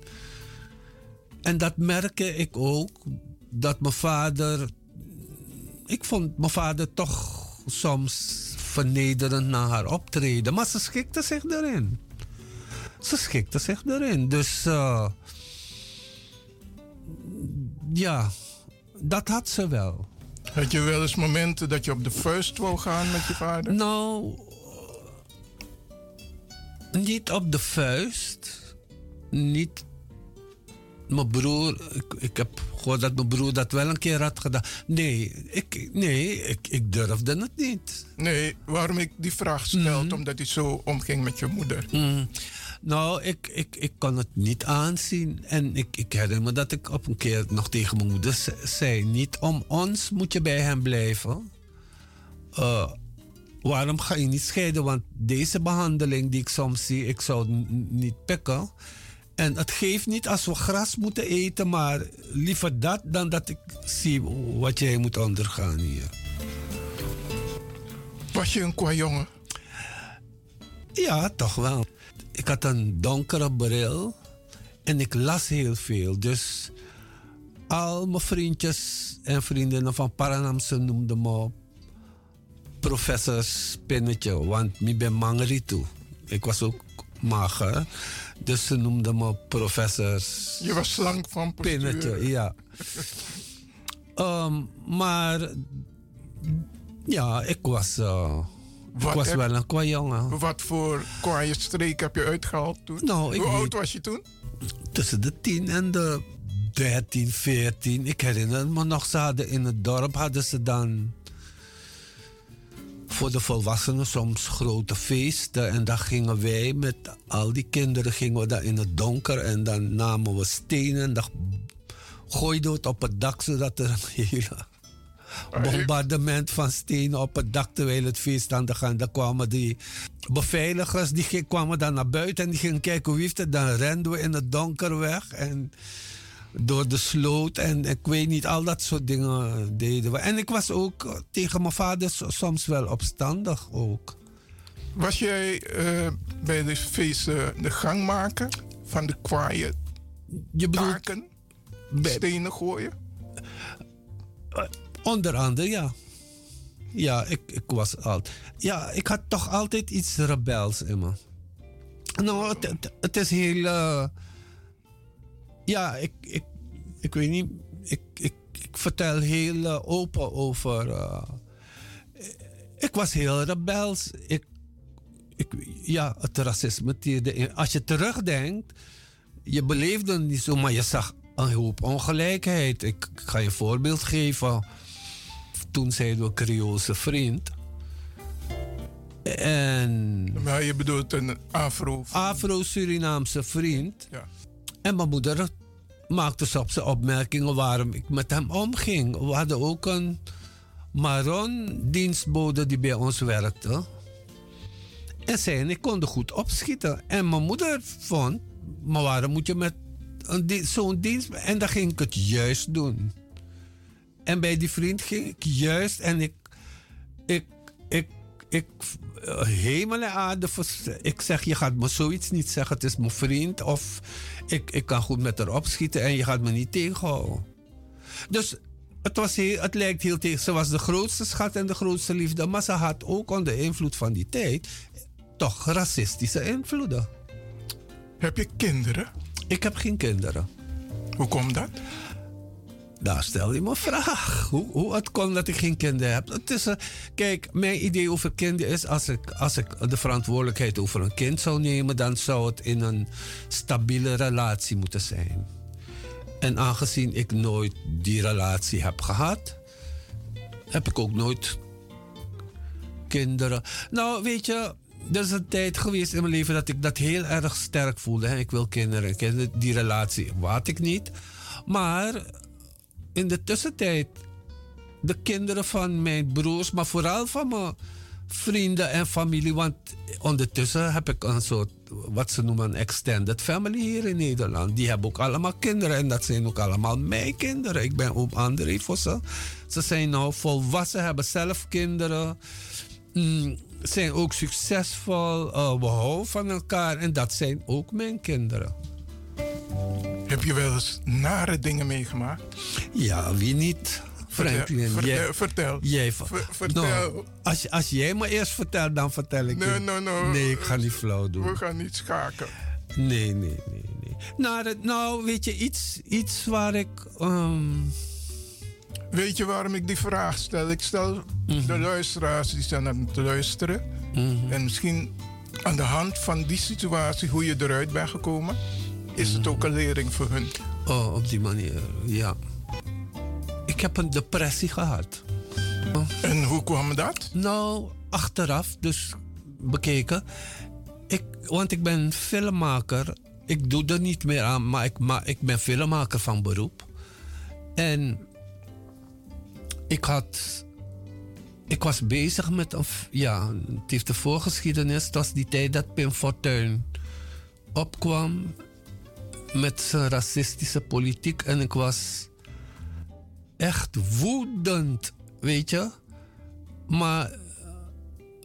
en dat merkte ik ook, dat mijn vader, ik vond mijn vader toch soms vernederend naar haar optreden, maar ze schikte zich erin ze schikte zich erin. Dus eh, ja, dat had ze wel.
Had je wel eens momenten dat je op de first wou gaan met je vader?
Nou, niet op de vuist. Niet. mijn broer, ik, ik heb gehoord dat mijn broer dat wel een keer had gedaan. Nee, ik, nee, ik, ik durfde het niet.
Nee, waarom ik die vraag stel, omdat hij zo omging met je moeder.
Mm. Nou, ik, ik, ik kon het niet aanzien. En ik, ik herinner me dat ik op een keer nog tegen mijn moeder ze- zei: Niet om ons moet je bij hem blijven. Eh, waarom ga je niet scheiden? Want deze behandeling die ik soms zie, ik zou niet pikken. En het geeft niet als we gras moeten eten, maar liever dat dan dat ik zie wat jij moet ondergaan hier.
Was je een kwajongen?
Ja, toch wel. Ik had een donkere bril en ik las heel veel. Dus al mijn vriendjes en vriendinnen van Paranamse noemden me professor Spinnetje, want ik ben mangri toe. Ik was ook mager, dus ze noemden me professor
Je was slank van postuur.
Spinnetje, ja. Ehm, maar ja, ik was, eh,
Wat
was
heb-
wel een kwajongen.
Wat voor kwaaie streek heb je uitgehaald toen?
Nou,
Hoe oud was je toen?
tussen de 10 en de 13, 14. Ik herinner me nog, ze hadden in het dorp hadden ze dan voor de volwassenen soms grote feesten. En dan gingen wij met al die kinderen gingen we dan in het donker en dan namen we stenen en dan gooiden we het op het dak zodat er een hele bombardement van stenen op het dak terwijl het feest aan de gang. Dan kwamen die beveiligers, die kwamen dan naar buiten en die gingen kijken wie heeft het. Dan renden we in het donker weg en door de sloot en ik weet niet, al dat soort dingen deden we. En ik was ook eh, tegen mijn vader so- soms wel opstandig ook.
Was jij eh, bij de feesten de gangmaker van de kwaaie
Je
taken? Stenen gooien?
Onder andere, ja. Ja, ik, ik was altijd. Ja, ik had toch altijd iets rebels in me. Nou, het, het, het is heel. eh, ja, ik, ik, ik weet niet. Ik, ik, vertel heel eh, open over. eh, ik was heel rebels. Ik, ik, ja, het racisme. tierde Als je terugdenkt, je beleefde niet zo, maar je zag een hoop ongelijkheid. Ik, ik ga je een voorbeeld geven. Toen zeiden we Creoolse vriend. En...
Maar je bedoelt een afro...
Afro-Surinaamse vriend.
Ja.
En mijn moeder maakte soms opmerkingen waarom ik met hem omging. We hadden ook een Maron dienstbode die bij ons werkte. En zij en ik konden goed opschieten. En mijn moeder vond, maar waarom moet je met di- zo'n dienst... En dan ging ik het juist doen. En bij die vriend ging ik juist en ik... Ik... Ik... ik eh, hemel en aarde. Ik zeg, je gaat me zoiets niet zeggen. Het is mijn vriend. Of ik, ik kan goed met haar opschieten en je gaat me niet tegenhouden. Dus het, was heel, het lijkt heel tegen. Ze was de grootste schat en de grootste liefde. Maar ze had ook onder invloed van die tijd toch racistische invloeden.
Heb je kinderen?
Ik heb geen kinderen.
Hoe komt dat?
Daar stel je me vraag. Hoe, hoe het komt dat ik geen kinderen heb. Het is, eh, kijk, mijn idee over kinderen is... Als ik, als ik de verantwoordelijkheid over een kind zou nemen... dan zou het in een stabiele relatie moeten zijn. En aangezien ik nooit die relatie heb gehad... heb ik ook nooit kinderen. Nou, weet je... Er is een tijd geweest in mijn leven dat ik dat heel erg sterk voelde. Ik wil kinderen. kinderen. Die relatie had ik niet. Maar in de tussentijd, de kinderen van mijn broers, maar vooral van mijn vrienden en familie. Want ondertussen heb ik een soort, wat ze noemen, een extended family hier in Nederland. Die hebben ook allemaal kinderen en dat zijn ook allemaal mijn kinderen. Ik ben oom André voor ze. Zijn nou volwassen, hebben zelf kinderen. Mm, zijn ook succesvol. eh, we houden van elkaar en dat zijn ook mijn kinderen.
Heb je wel eens nare dingen meegemaakt?
Ja, wie niet? Franklin,
Vertel,
jij,
vertel, vertel.
Jij,
Ver- vertel.
Nou, als, als jij me eerst vertelt, dan vertel ik
Nee,
je.
nee, nee.
Nee, ik ga niet flauw doen.
We gaan niet schaken.
Nee, nee, nee, nee. Nou, nou weet je, iets, iets waar ik... ehm,
Weet je waarom ik die vraag stel? Ik stel
Mhm.
de luisteraars die staan aan het luisteren. En misschien aan de hand van die situatie, hoe je eruit bent gekomen, is het ook een lering voor hun.
Oh, op die manier, ja. Ik heb een depressie gehad.
En hoe kwam dat?
Nou, achteraf, dus bekeken. Ik, want ik ben filmmaker. Ik doe er niet meer aan, maar ik, maar ik ben filmmaker van beroep. En ik had. Ik was bezig met een. Ja, het heeft de voorgeschiedenis. Het was die tijd dat Pim Fortuyn opkwam met zijn racistische politiek. En ik was echt woedend, weet je. Maar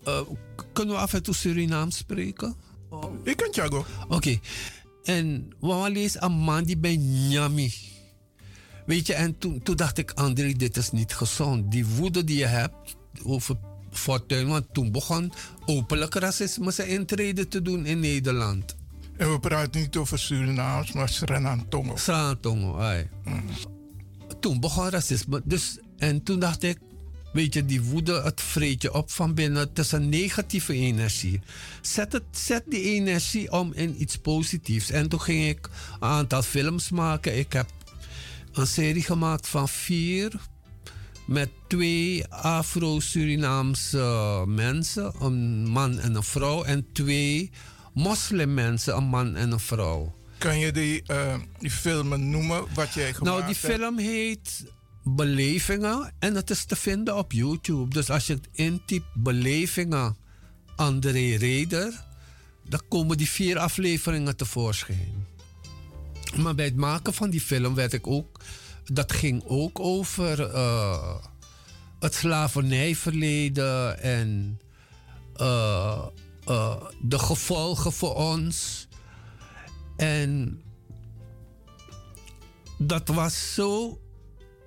eh, k- kunnen we af en toe Surinaam spreken?
Ik kan Thiago.
Oké. En we lezen een man die bij Nyami. Weet je, en toen, toen dacht ik, André, dit is niet gezond. Die woede die je hebt over Fortuyn, want toen begon openlijk racisme zijn intrede te doen in Nederland.
En we praten niet over Surinaams, maar Srenantongo.
Srantongo, ai. Toen begon racisme. Dus, en toen dacht ik, weet je, die woede, het vreet je op van binnen. Het is een negatieve energie. Zet, het, zet die energie om in iets positiefs. En toen ging ik een aantal films maken. Ik heb een serie gemaakt van vier met twee Afro-Surinaamse mensen, een man en een vrouw, en twee moslimmensen, een man en een vrouw.
Kan je die, eh, die filmen noemen wat jij gemaakt
Nou, die
hebt?
film heet Belevingen en het is te vinden op YouTube. Dus als je het intypt Belevingen André Reder, dan komen die vier afleveringen tevoorschijn. Maar bij het maken van die film werd ik ook, dat ging ook over eh, het slavernijverleden en eh, eh, de gevolgen voor ons. En dat was zo.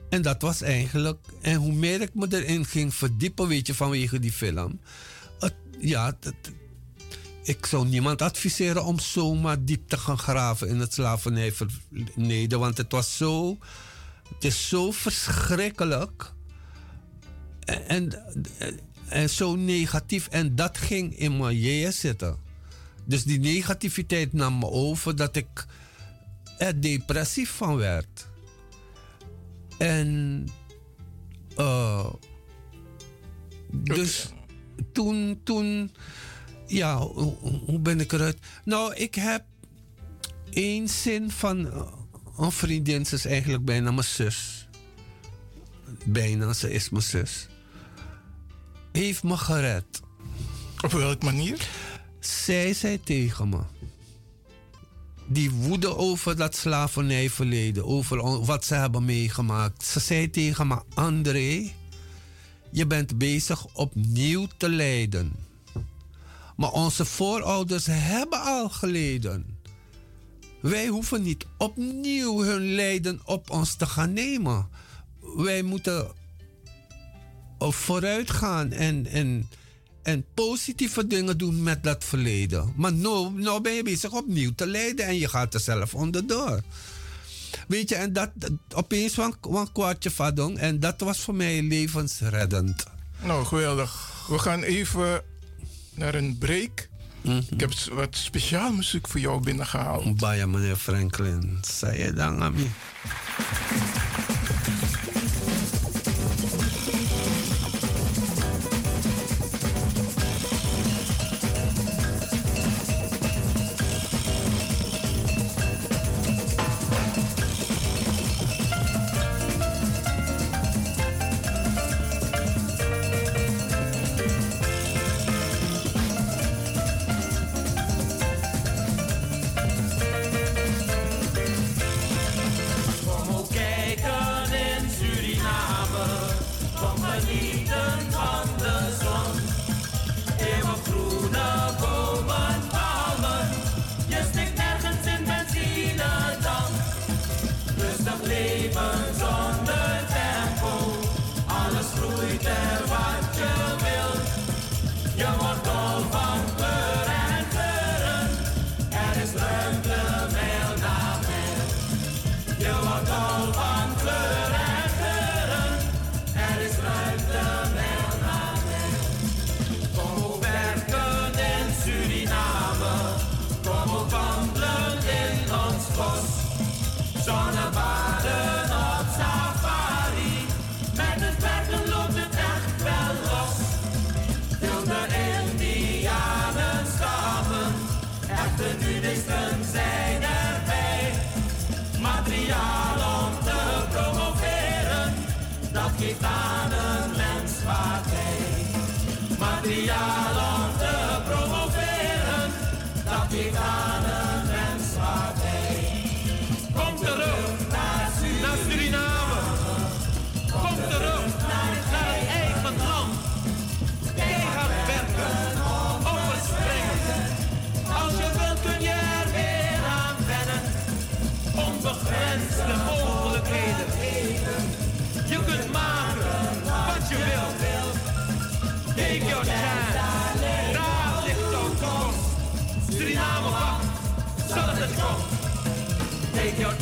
En dat was eigenlijk. En hoe meer ik me erin ging verdiepen, weet je, vanwege die film. Ja, ik zou niemand adviseren om zomaar diep te gaan graven in het slavernijverleden. Want het was zo. Het is zo verschrikkelijk. En, en zo negatief. En dat ging in mijn jeeën zitten. Dus die negativiteit nam me over dat ik er depressief van werd. En eh, dus toen, toen, ja, hoe, hoe ben ik eruit? Nou, ik heb één zin van eh, een vriendin, ze is eigenlijk bijna mijn zus. Bijna, ze is mijn zus. Heeft me gered.
Op welke manier?
Zij zei tegen me. Die woede over dat slavernijverleden, over wat ze hebben meegemaakt. Ze zei tegen me: André, je bent bezig opnieuw te lijden. Maar onze voorouders hebben al geleden. Wij hoeven niet opnieuw hun lijden op ons te gaan nemen. Wij moeten vooruit gaan en, en, en positieve dingen doen met dat verleden. Maar nou, nou ben je bezig opnieuw te lijden en je gaat er zelf onderdoor. Weet je, en dat, dat opeens een, een kwartje vadong en dat was voor mij levensreddend.
Nou, geweldig. We gaan even naar een break.
Mhm.
Ik heb wat speciaal muziek voor jou binnengehaald.
Baya, meneer Franklin. Zei je dan aan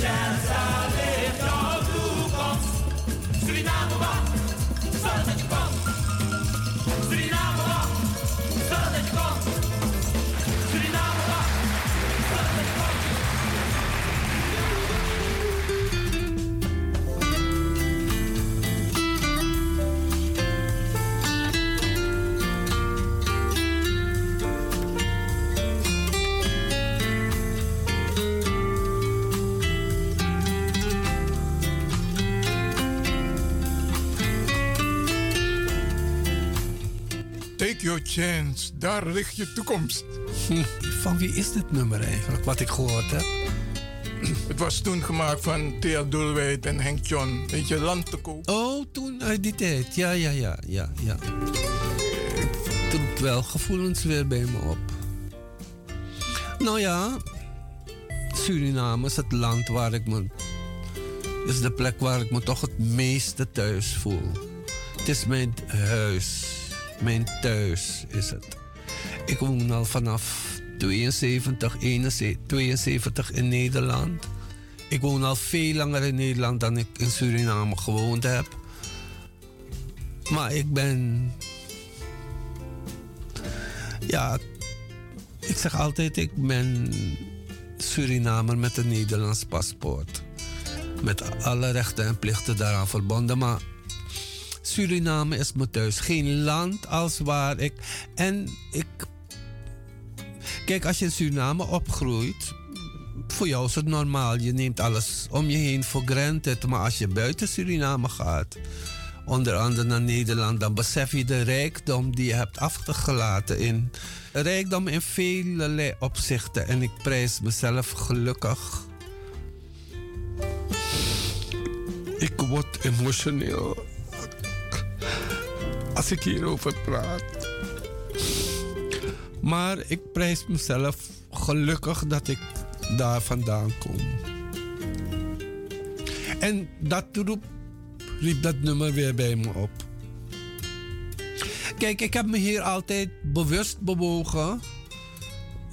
Take chance, daar ligt je toekomst.
Van wie is dit nummer eigenlijk, wat ik gehoord heb?
Het was toen gemaakt van Thea Doelwijd en Henk John. Weet je, land te koop.
Oh, toen uit die tijd. Ja, ja, ja, ja, ja. Het roept wel gevoelens weer bij me op. Nou ja, Suriname is het land waar ik me... is de plek waar ik me toch het meeste thuis voel. Het is mijn huis. Mijn thuis is het. Ik woon al vanaf 72, 71, 72 in Nederland. Ik woon al veel langer in Nederland dan ik in Suriname gewoond heb. Maar ik ben. Ja, ik zeg altijd: ik ben Surinamer met een Nederlands paspoort. Met alle rechten en plichten daaraan verbonden. Maar Suriname is mijn thuis. Geen land als waar ik. En ik. Kijk, als je in Suriname opgroeit. Voor jou is het normaal. Je neemt alles om je heen voor granted. Maar als je buiten Suriname gaat. Onder andere naar Nederland. Dan besef je de rijkdom die je hebt achtergelaten. In, rijkdom in vele opzichten. En ik prijs mezelf gelukkig. Ik word emotioneel als ik hierover praat. Maar ik prijs mezelf gelukkig dat ik daar vandaan kom. En dat roep, riep dat nummer weer bij me op. Kijk, ik heb me hier altijd bewust bewogen.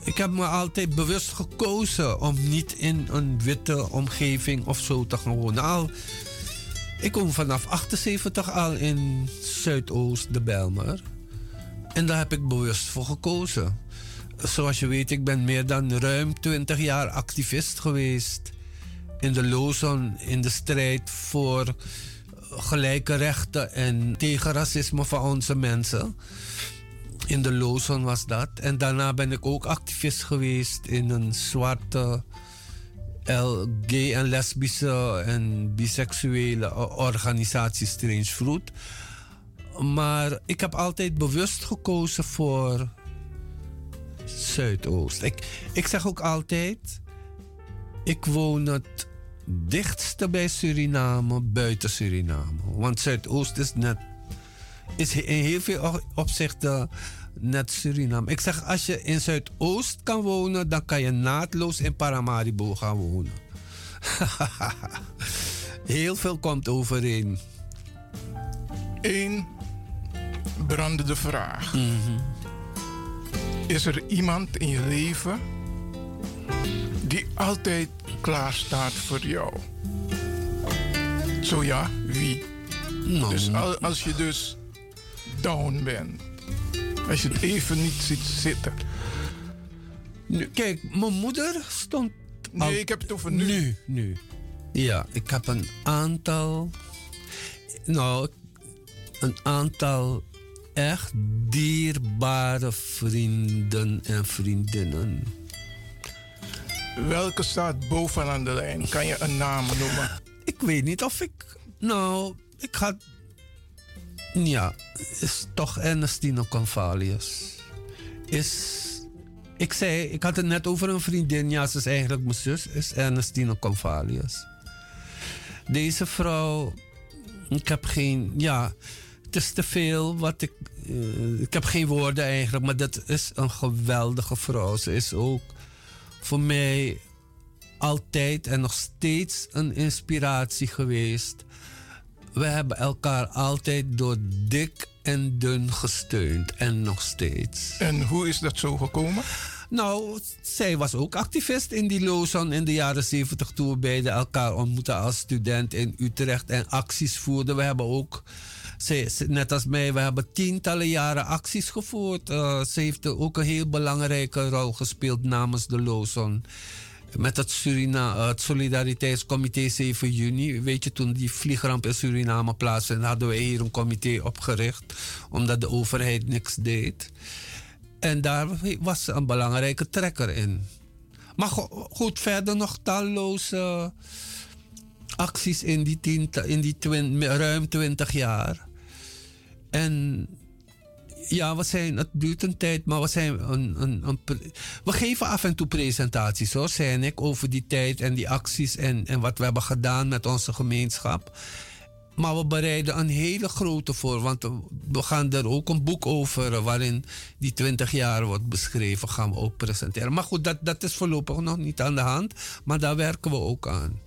Ik heb me altijd bewust gekozen om niet in een witte omgeving of zo te gaan wonen. Al ik woon vanaf 78 al in Zuidoost, de Bijlmer. En daar heb ik bewust voor gekozen. Zoals je weet, ik ben meer dan ruim 20 jaar activist geweest. In de Lozon, in de strijd voor gelijke rechten en tegen racisme van onze mensen. In de Lozon was dat. En daarna ben ik ook activist geweest in een zwarte gay en lesbische en biseksuele organisatie Strange Fruit. Maar ik heb altijd bewust gekozen voor Zuidoost. Ik, ik zeg ook altijd, ik woon het dichtste bij Suriname, buiten Suriname. Want Zuidoost is net, is in heel veel opzichten net Suriname. Ik zeg, als je in Zuidoost kan wonen, dan kan je naadloos in Paramaribo gaan wonen. Heel veel komt overeen.
Eén brandende vraag. Is er iemand in je leven die altijd klaar staat voor jou? Zo ja, wie?
Nou,
dus al- als je dus down bent, als je het even niet ziet zitten.
Nu, kijk, mijn moeder stond.
Nee, ik heb het over nu.
Nu, nu. Ja, ik heb een aantal. Nou, een aantal echt dierbare vrienden en vriendinnen.
Welke staat bovenaan de lijn? Kan je een naam noemen?
Ik weet niet of ik. Nou, ik ga. Ja, is toch Ernestine Convalius. Is. Ik zei, ik had het net over een vriendin. Ja, ze is eigenlijk mijn zus. Is Ernestine Convalius. Deze vrouw. Ik heb geen. Ja, het is te veel wat ik. eh, ik heb geen woorden eigenlijk, maar dat is een geweldige vrouw. Ze is ook voor mij altijd en nog steeds een inspiratie geweest. We hebben elkaar altijd door dik en dun gesteund en nog steeds.
En hoe is dat zo gekomen?
Nou, zij was ook activist in die Lozon in de jaren 70 toen we beiden elkaar ontmoetten als student in Utrecht en acties voerden. We hebben ook, zij, net als mij, we hebben tientallen jaren acties gevoerd. Eh, ze heeft ook een heel belangrijke rol gespeeld namens de Lozon. Met het, Surina, eh, het Solidariteitscomité 7 juni. Weet je, toen die vliegramp in Suriname plaatsvond, hadden we hier een comité opgericht. Omdat de overheid niks deed. En daar was een belangrijke trekker in. Maar go- goed, verder nog talloze acties in die, in die ruim twintig jaar. En ja, we zijn, het duurt een tijd, maar we zijn een, een, een pre- we geven af en toe presentaties hoor, zijn ik, over die tijd en die acties en, en wat we hebben gedaan met onze gemeenschap. Maar we bereiden een hele grote voor, want we gaan er ook een boek over waarin die 20 jaar wordt beschreven, gaan we ook presenteren. Maar goed, dat, dat is voorlopig nog niet aan de hand, maar daar werken we ook aan.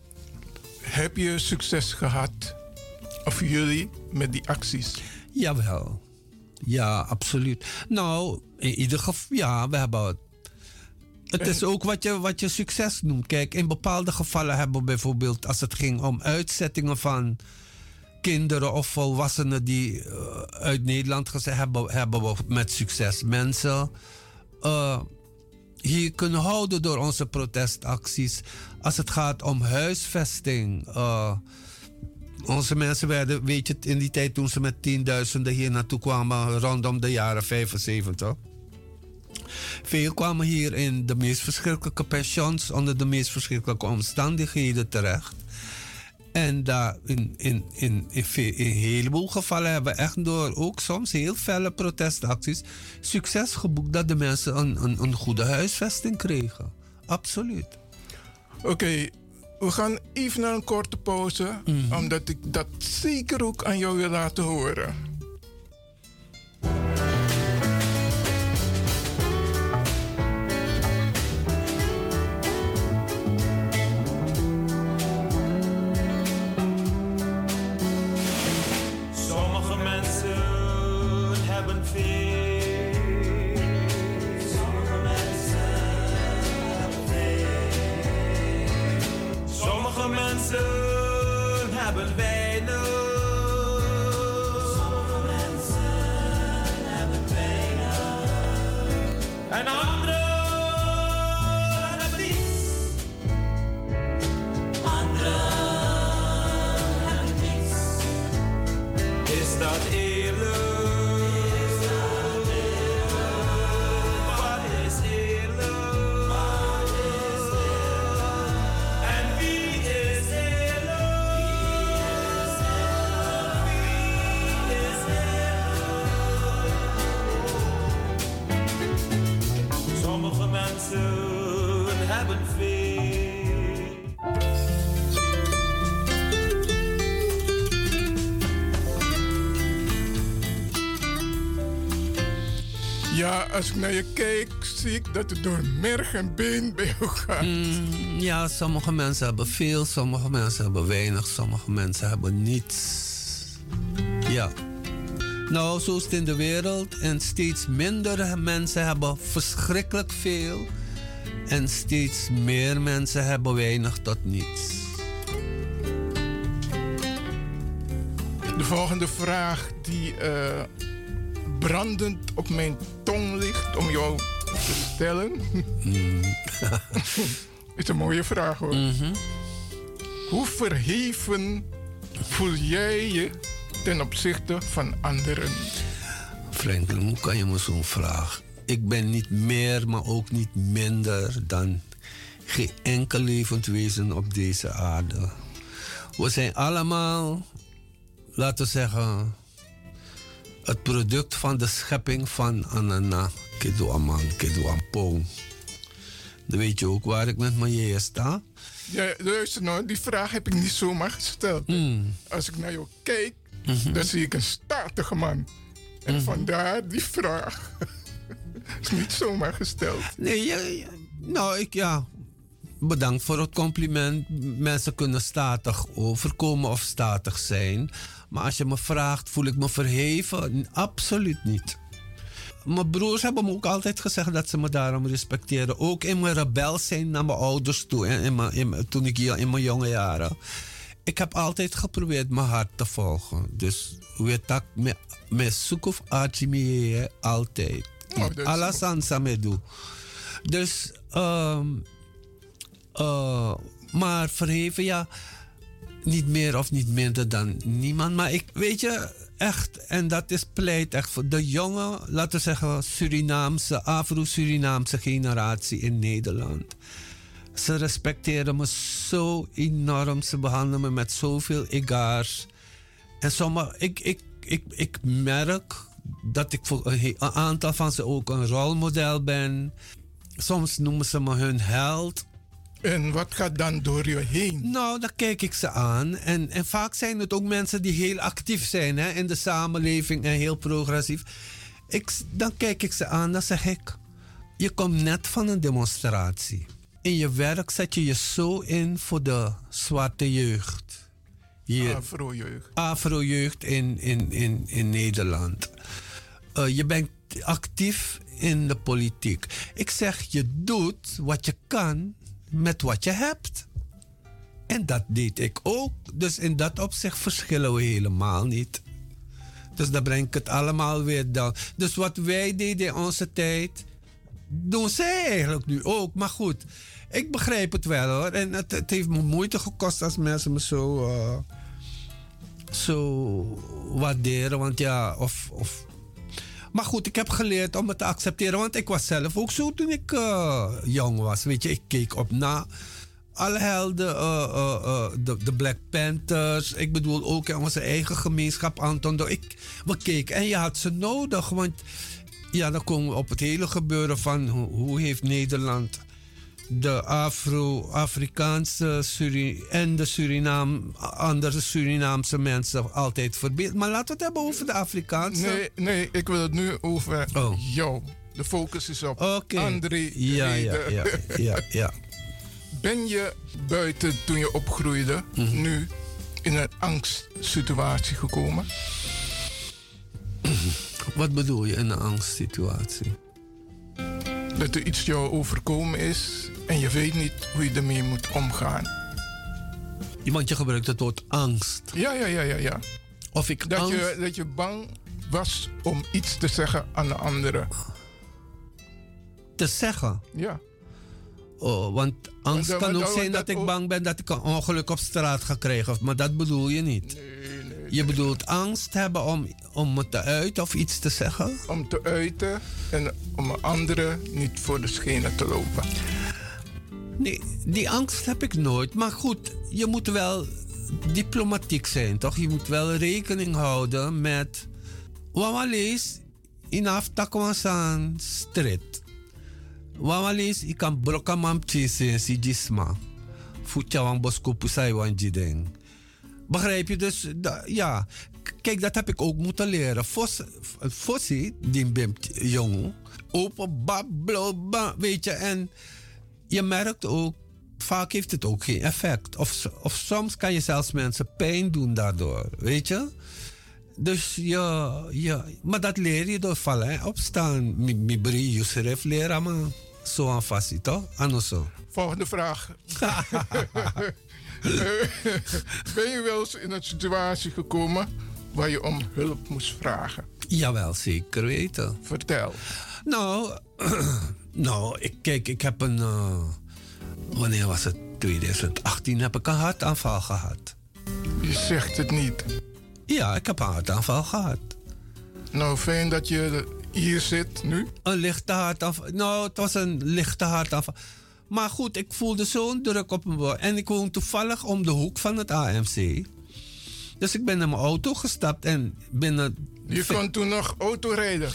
Heb je succes gehad, of jullie, met die acties?
Jawel. Ja, absoluut. Nou, in ieder geval, ja, we hebben het. Het is ook wat je, wat je succes noemt. Kijk, in bepaalde gevallen hebben we bijvoorbeeld, als het ging om uitzettingen van kinderen of volwassenen die eh, uit Nederland gezegd hebben, hebben we met succes mensen eh, hier kunnen houden door onze protestacties. Als het gaat om huisvesting. eh, onze mensen werden, weet je, in die tijd toen ze met tienduizenden hier naartoe kwamen, rondom de jaren 75. Veel kwamen hier in de meest verschrikkelijke pensions, onder de meest verschrikkelijke omstandigheden terecht. En daar in, in, in, in, een heleboel gevallen hebben we echt door ook soms heel felle protestacties succes geboekt dat de mensen een, een goede huisvesting kregen. Absoluut.
Oké, we gaan even naar een korte pauze, omdat ik dat zeker ook aan jou wil laten horen. Als ik naar je kijk, zie ik dat het door merg en been bij jou gaat.
Mm, ja, sommige mensen hebben veel, sommige mensen hebben weinig, sommige mensen hebben niets. Ja. Nou, zo is het in de wereld. En steeds minder mensen hebben verschrikkelijk veel. En steeds meer mensen hebben weinig tot niets.
De volgende vraag die eh, brandend op mijn tong ligt om jou te stellen. is een mooie vraag hoor. Hoe verheven voel jij je ten opzichte van anderen?
Franklin, hoe kan je me zo'n vraag? Ik ben niet meer, maar ook niet minder dan geen enkel levend wezen op deze aarde. We zijn allemaal, laten we zeggen, het product van de schepping van Anana, Kedu Aman, Kedu Ampong. Dan weet je ook waar ik met mijn jeeën sta.
Ja, luister nou, die vraag heb ik niet zomaar gesteld.
Hmm.
Als ik naar jou kijk,
Mhm.
dan zie ik een statige man. En vandaar die vraag. is niet zomaar gesteld.
Nee, ja, ja. nou, ik ja. Bedankt voor het compliment. Mensen kunnen statig overkomen of statig zijn. Maar als je me vraagt, voel ik me verheven? Absoluut niet. Mijn broers hebben me ook altijd gezegd dat ze me daarom respecteren. Ook in mijn rebel zijn naar mijn ouders toe, in, mijn, toen ik hier in mijn jonge jaren. Ik heb altijd geprobeerd mijn hart te volgen. Dus weet dat, me, zoek of altijd.
Oh, is
Alles sansa me doe. Dus, ehm, eh, maar verheven, ja, niet meer of niet minder dan niemand. Maar ik weet je echt, en dat is pleit echt voor de jonge, laten we zeggen, Surinaamse, Afro-Surinaamse generatie in Nederland. Ze respecteren me zo enorm. Ze behandelen me met zoveel egaars. En sommige, ik, ik, ik, ik merk dat ik voor een, aantal van ze ook een rolmodel ben. Soms noemen ze me hun held.
En wat gaat dan door je heen?
Nou, dan kijk ik ze aan. En, en vaak zijn het ook mensen die heel actief zijn hè, in de samenleving en heel progressief. Ik, dan kijk ik ze aan, dan zeg ik: Je komt net van een demonstratie. In je werk zet je je zo in voor de zwarte jeugd.
Afro-jeugd
in, in, in, in Nederland. Eh, je bent actief in de politiek. Ik zeg, je doet wat je kan met wat je hebt. En dat deed ik ook. Dus in dat opzicht verschillen we helemaal niet. Dus dan breng ik het allemaal weer dan. Dus wat wij deden in onze tijd, doen zij eigenlijk nu ook. Maar goed, ik begrijp het wel hoor. En het, het heeft me moeite gekost als mensen me zo, eh, zo waarderen. Want ja, of, of. Maar goed, ik heb geleerd om het te accepteren. Want ik was zelf ook zo toen ik eh, jong was. Weet je, ik keek op na alle helden, eh, eh, de, de Black Panthers. Ik bedoel ook in onze eigen gemeenschap, Anton. Ik, we keken en je had ze nodig. Want ja, dan komen we op het hele gebeuren van hoe, hoe heeft Nederland de Afro-Afrikaanse Suri en de Surinaam, andere Surinaamse mensen altijd verbeeld. Maar laten we het hebben over de Afrikaanse.
Nee, nee, ik wil het nu over
Oh.
jou. De focus is op
Oké.
André
Ja, ja, ja, ja, ja.
Ben je buiten toen je opgroeide,
Mhm.
nu in een angstsituatie gekomen?
Wat bedoel je in een angstsituatie?
Dat er iets jou overkomen is en je weet niet hoe je ermee moet omgaan.
Want je gebruikt het woord angst.
Ja, ja, ja, ja. ja.
Of ik
dat, je, dat je bang was om iets te zeggen aan de anderen.
Te zeggen?
Ja.
Oh, want angst
Want,
kan
want,
ook
want
zijn
dat
dat ik bang ben dat ik een ongeluk op straat ga krijgen. Maar dat bedoel je niet. je bedoelt angst hebben om, om me te uiten of iets te zeggen?
Om te uiten en om anderen niet voor de schenen te lopen.
Nee, die angst heb ik nooit. Maar goed, je moet wel diplomatiek zijn, toch? Je moet wel rekening houden met... Wawa lees in aftakwasan street. Wawa lees ik kan brokamam chase si jisma. Futja wan bosko pusai wan jideng. Begrijp je? Dus ja, kijk, dat heb ik ook moeten leren. Fos, Fossi, die bim jong, open bablo, ba, weet je. En je merkt ook, vaak heeft het ook geen effect. Of, of soms kan je zelfs mensen pijn doen daardoor, weet je. Dus ja, ja, maar dat leer je door vallen en opstaan. Mi, mi bri Yusref leren, maar zo aan vast, toch? Anders zo.
Volgende vraag. ben je wel eens in een situatie gekomen waar je om hulp moest vragen?
Jawel, zeker weten.
Vertel.
Nou, nou ik, kijk, ik heb een. eh, wanneer was het? 2018 heb ik een hartaanval gehad.
Je zegt het niet.
Ja, ik heb een hartaanval gehad.
Nou, fijn dat je hier zit nu.
Een lichte hartaanval. Nou, het was een lichte hartaanval. Maar goed, ik voelde zo'n druk op me. En ik woon toevallig om de hoek van het AMC. Dus ik ben in mijn auto gestapt en binnen.
Je kon toen nog autorijden.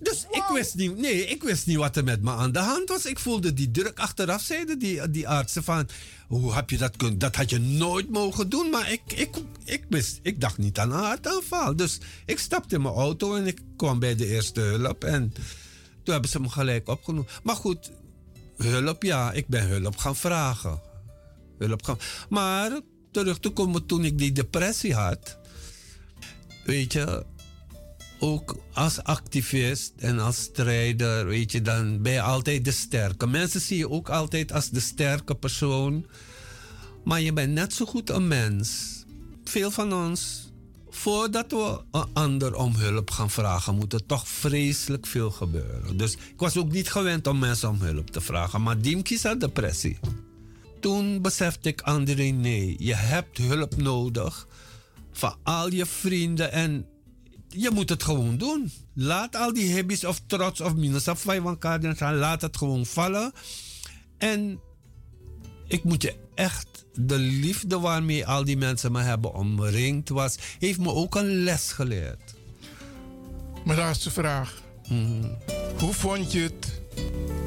Dus ik wist niet, nee, ik wist niet wat er met me aan de hand was. Ik voelde die druk. Achteraf zeiden die, die artsen van, hoe heb je dat kunnen? Dat had je nooit mogen doen. Maar ik, ik, ik, wist, ik dacht niet aan een hartaanval. Dus ik stapte in mijn auto en ik kwam bij de eerste hulp. En toen hebben ze me gelijk opgenomen. Maar goed, hulp, ja, ik ben hulp gaan vragen. Hulp gaan. Maar terug te komen toen ik die depressie had. Weet je, ook als activist en als strijder, weet je, dan ben je altijd de sterke. Mensen zien je ook altijd als de sterke persoon. Maar je bent net zo goed een mens. Veel van ons, voordat we een ander om hulp gaan vragen, moet er toch vreselijk veel gebeuren. Dus ik was ook niet gewend om mensen om hulp te vragen. Maar Diemkis had depressie. Toen besefte ik, André, nee, je hebt hulp nodig van al je vrienden en je moet het gewoon doen. Laat al die hobby's of trots of minus of vijf elkaar gaan. Laat het gewoon vallen. En ik moet je echt, de liefde waarmee al die mensen me hebben omringd was, heeft me ook een les geleerd.
Mijn laatste vraag. Hoe vond je het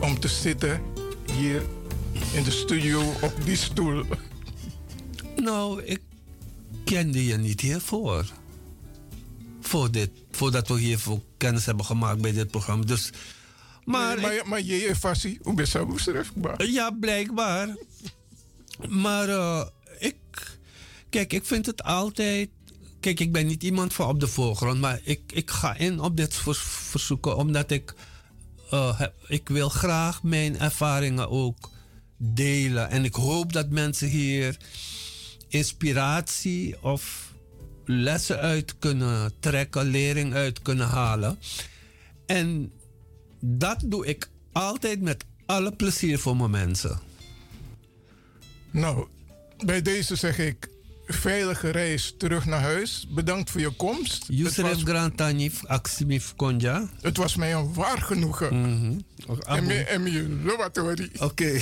om te zitten hier in de studio op die stoel?
Nou, ik kende je niet hiervoor. Voor dit, voordat we hiervoor kennis hebben gemaakt bij dit programma. Dus, maar,
maar, maar je ervasie, hoe ben je beschrijfbaar?
Ja, blijkbaar. Maar eh, ik, kijk, ik vind het altijd. Kijk, ik ben niet iemand van op de voorgrond, maar ik, ik ga in op dit verzoeken omdat ik, eh, heb- ik wil graag mijn ervaringen ook delen. En ik hoop dat mensen hier inspiratie of lessen uit kunnen trekken, lering uit kunnen halen. En dat doe ik altijd met alle plezier voor mijn mensen.
Nou, bij deze zeg ik veilige reis terug naar huis. Bedankt voor je komst.
Yusuf
was,
Grantanif Aksimif Konja.
het was mij een waar genoegen. En me- En.
Oké.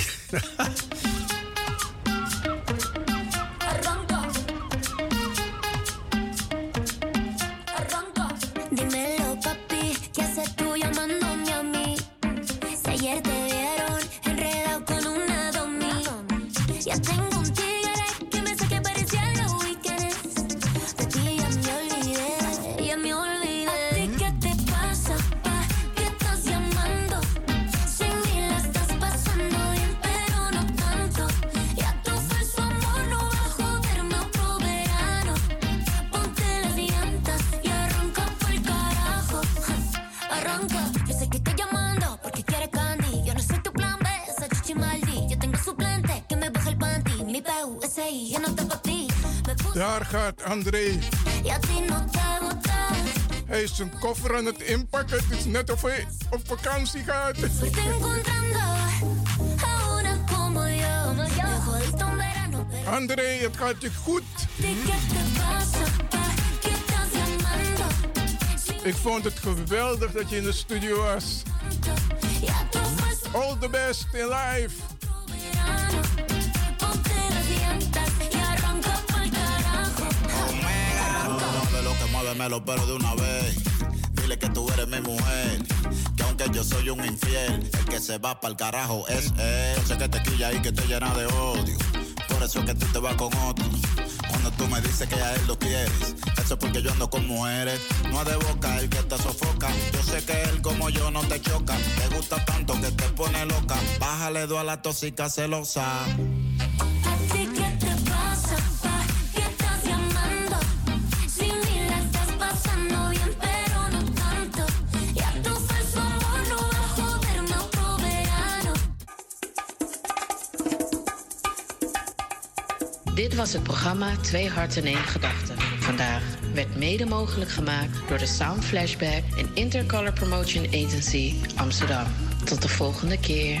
Daar gaat André. Hij is zijn koffer aan het inpakken. Het is net of hij op vakantie gaat. André, het gaat je goed. Ik vond het geweldig dat je in de studio was. All the best in life.
De lo que muéveme los pelos de una vez. Dile que tú eres mi mujer. Que aunque yo soy un infiel, el que se va para el carajo es él. Sé que te quilla y que te llena de odio. Por eso es que tú te vas con otro. Cuando tú me dices que a él lo quieres, eso es porque yo ando con mujeres. No es de boca el que te sofoca. Yo sé que él como yo no te choca. Te gusta tanto que te pone loca. Bájale dos a la tóxica celosa.
Dit was het programma Twee Harten één Gedachte. Vandaag werd mede mogelijk gemaakt door de Sound Flashback en Intercolor Promotion Agency Amsterdam. Tot de volgende keer.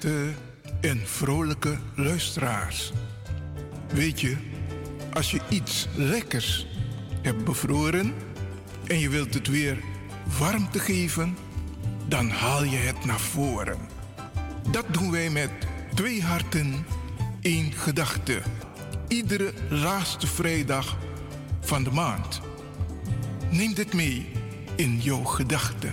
beste en vrolijke luisteraars. Weet je, als je iets lekkers hebt bevroren en je wilt het weer warmte geven, dan haal je het naar voren. Dat doen wij met twee harten, één gedachte. Iedere laatste vrijdag van de maand. Neem dit mee in jouw gedachten.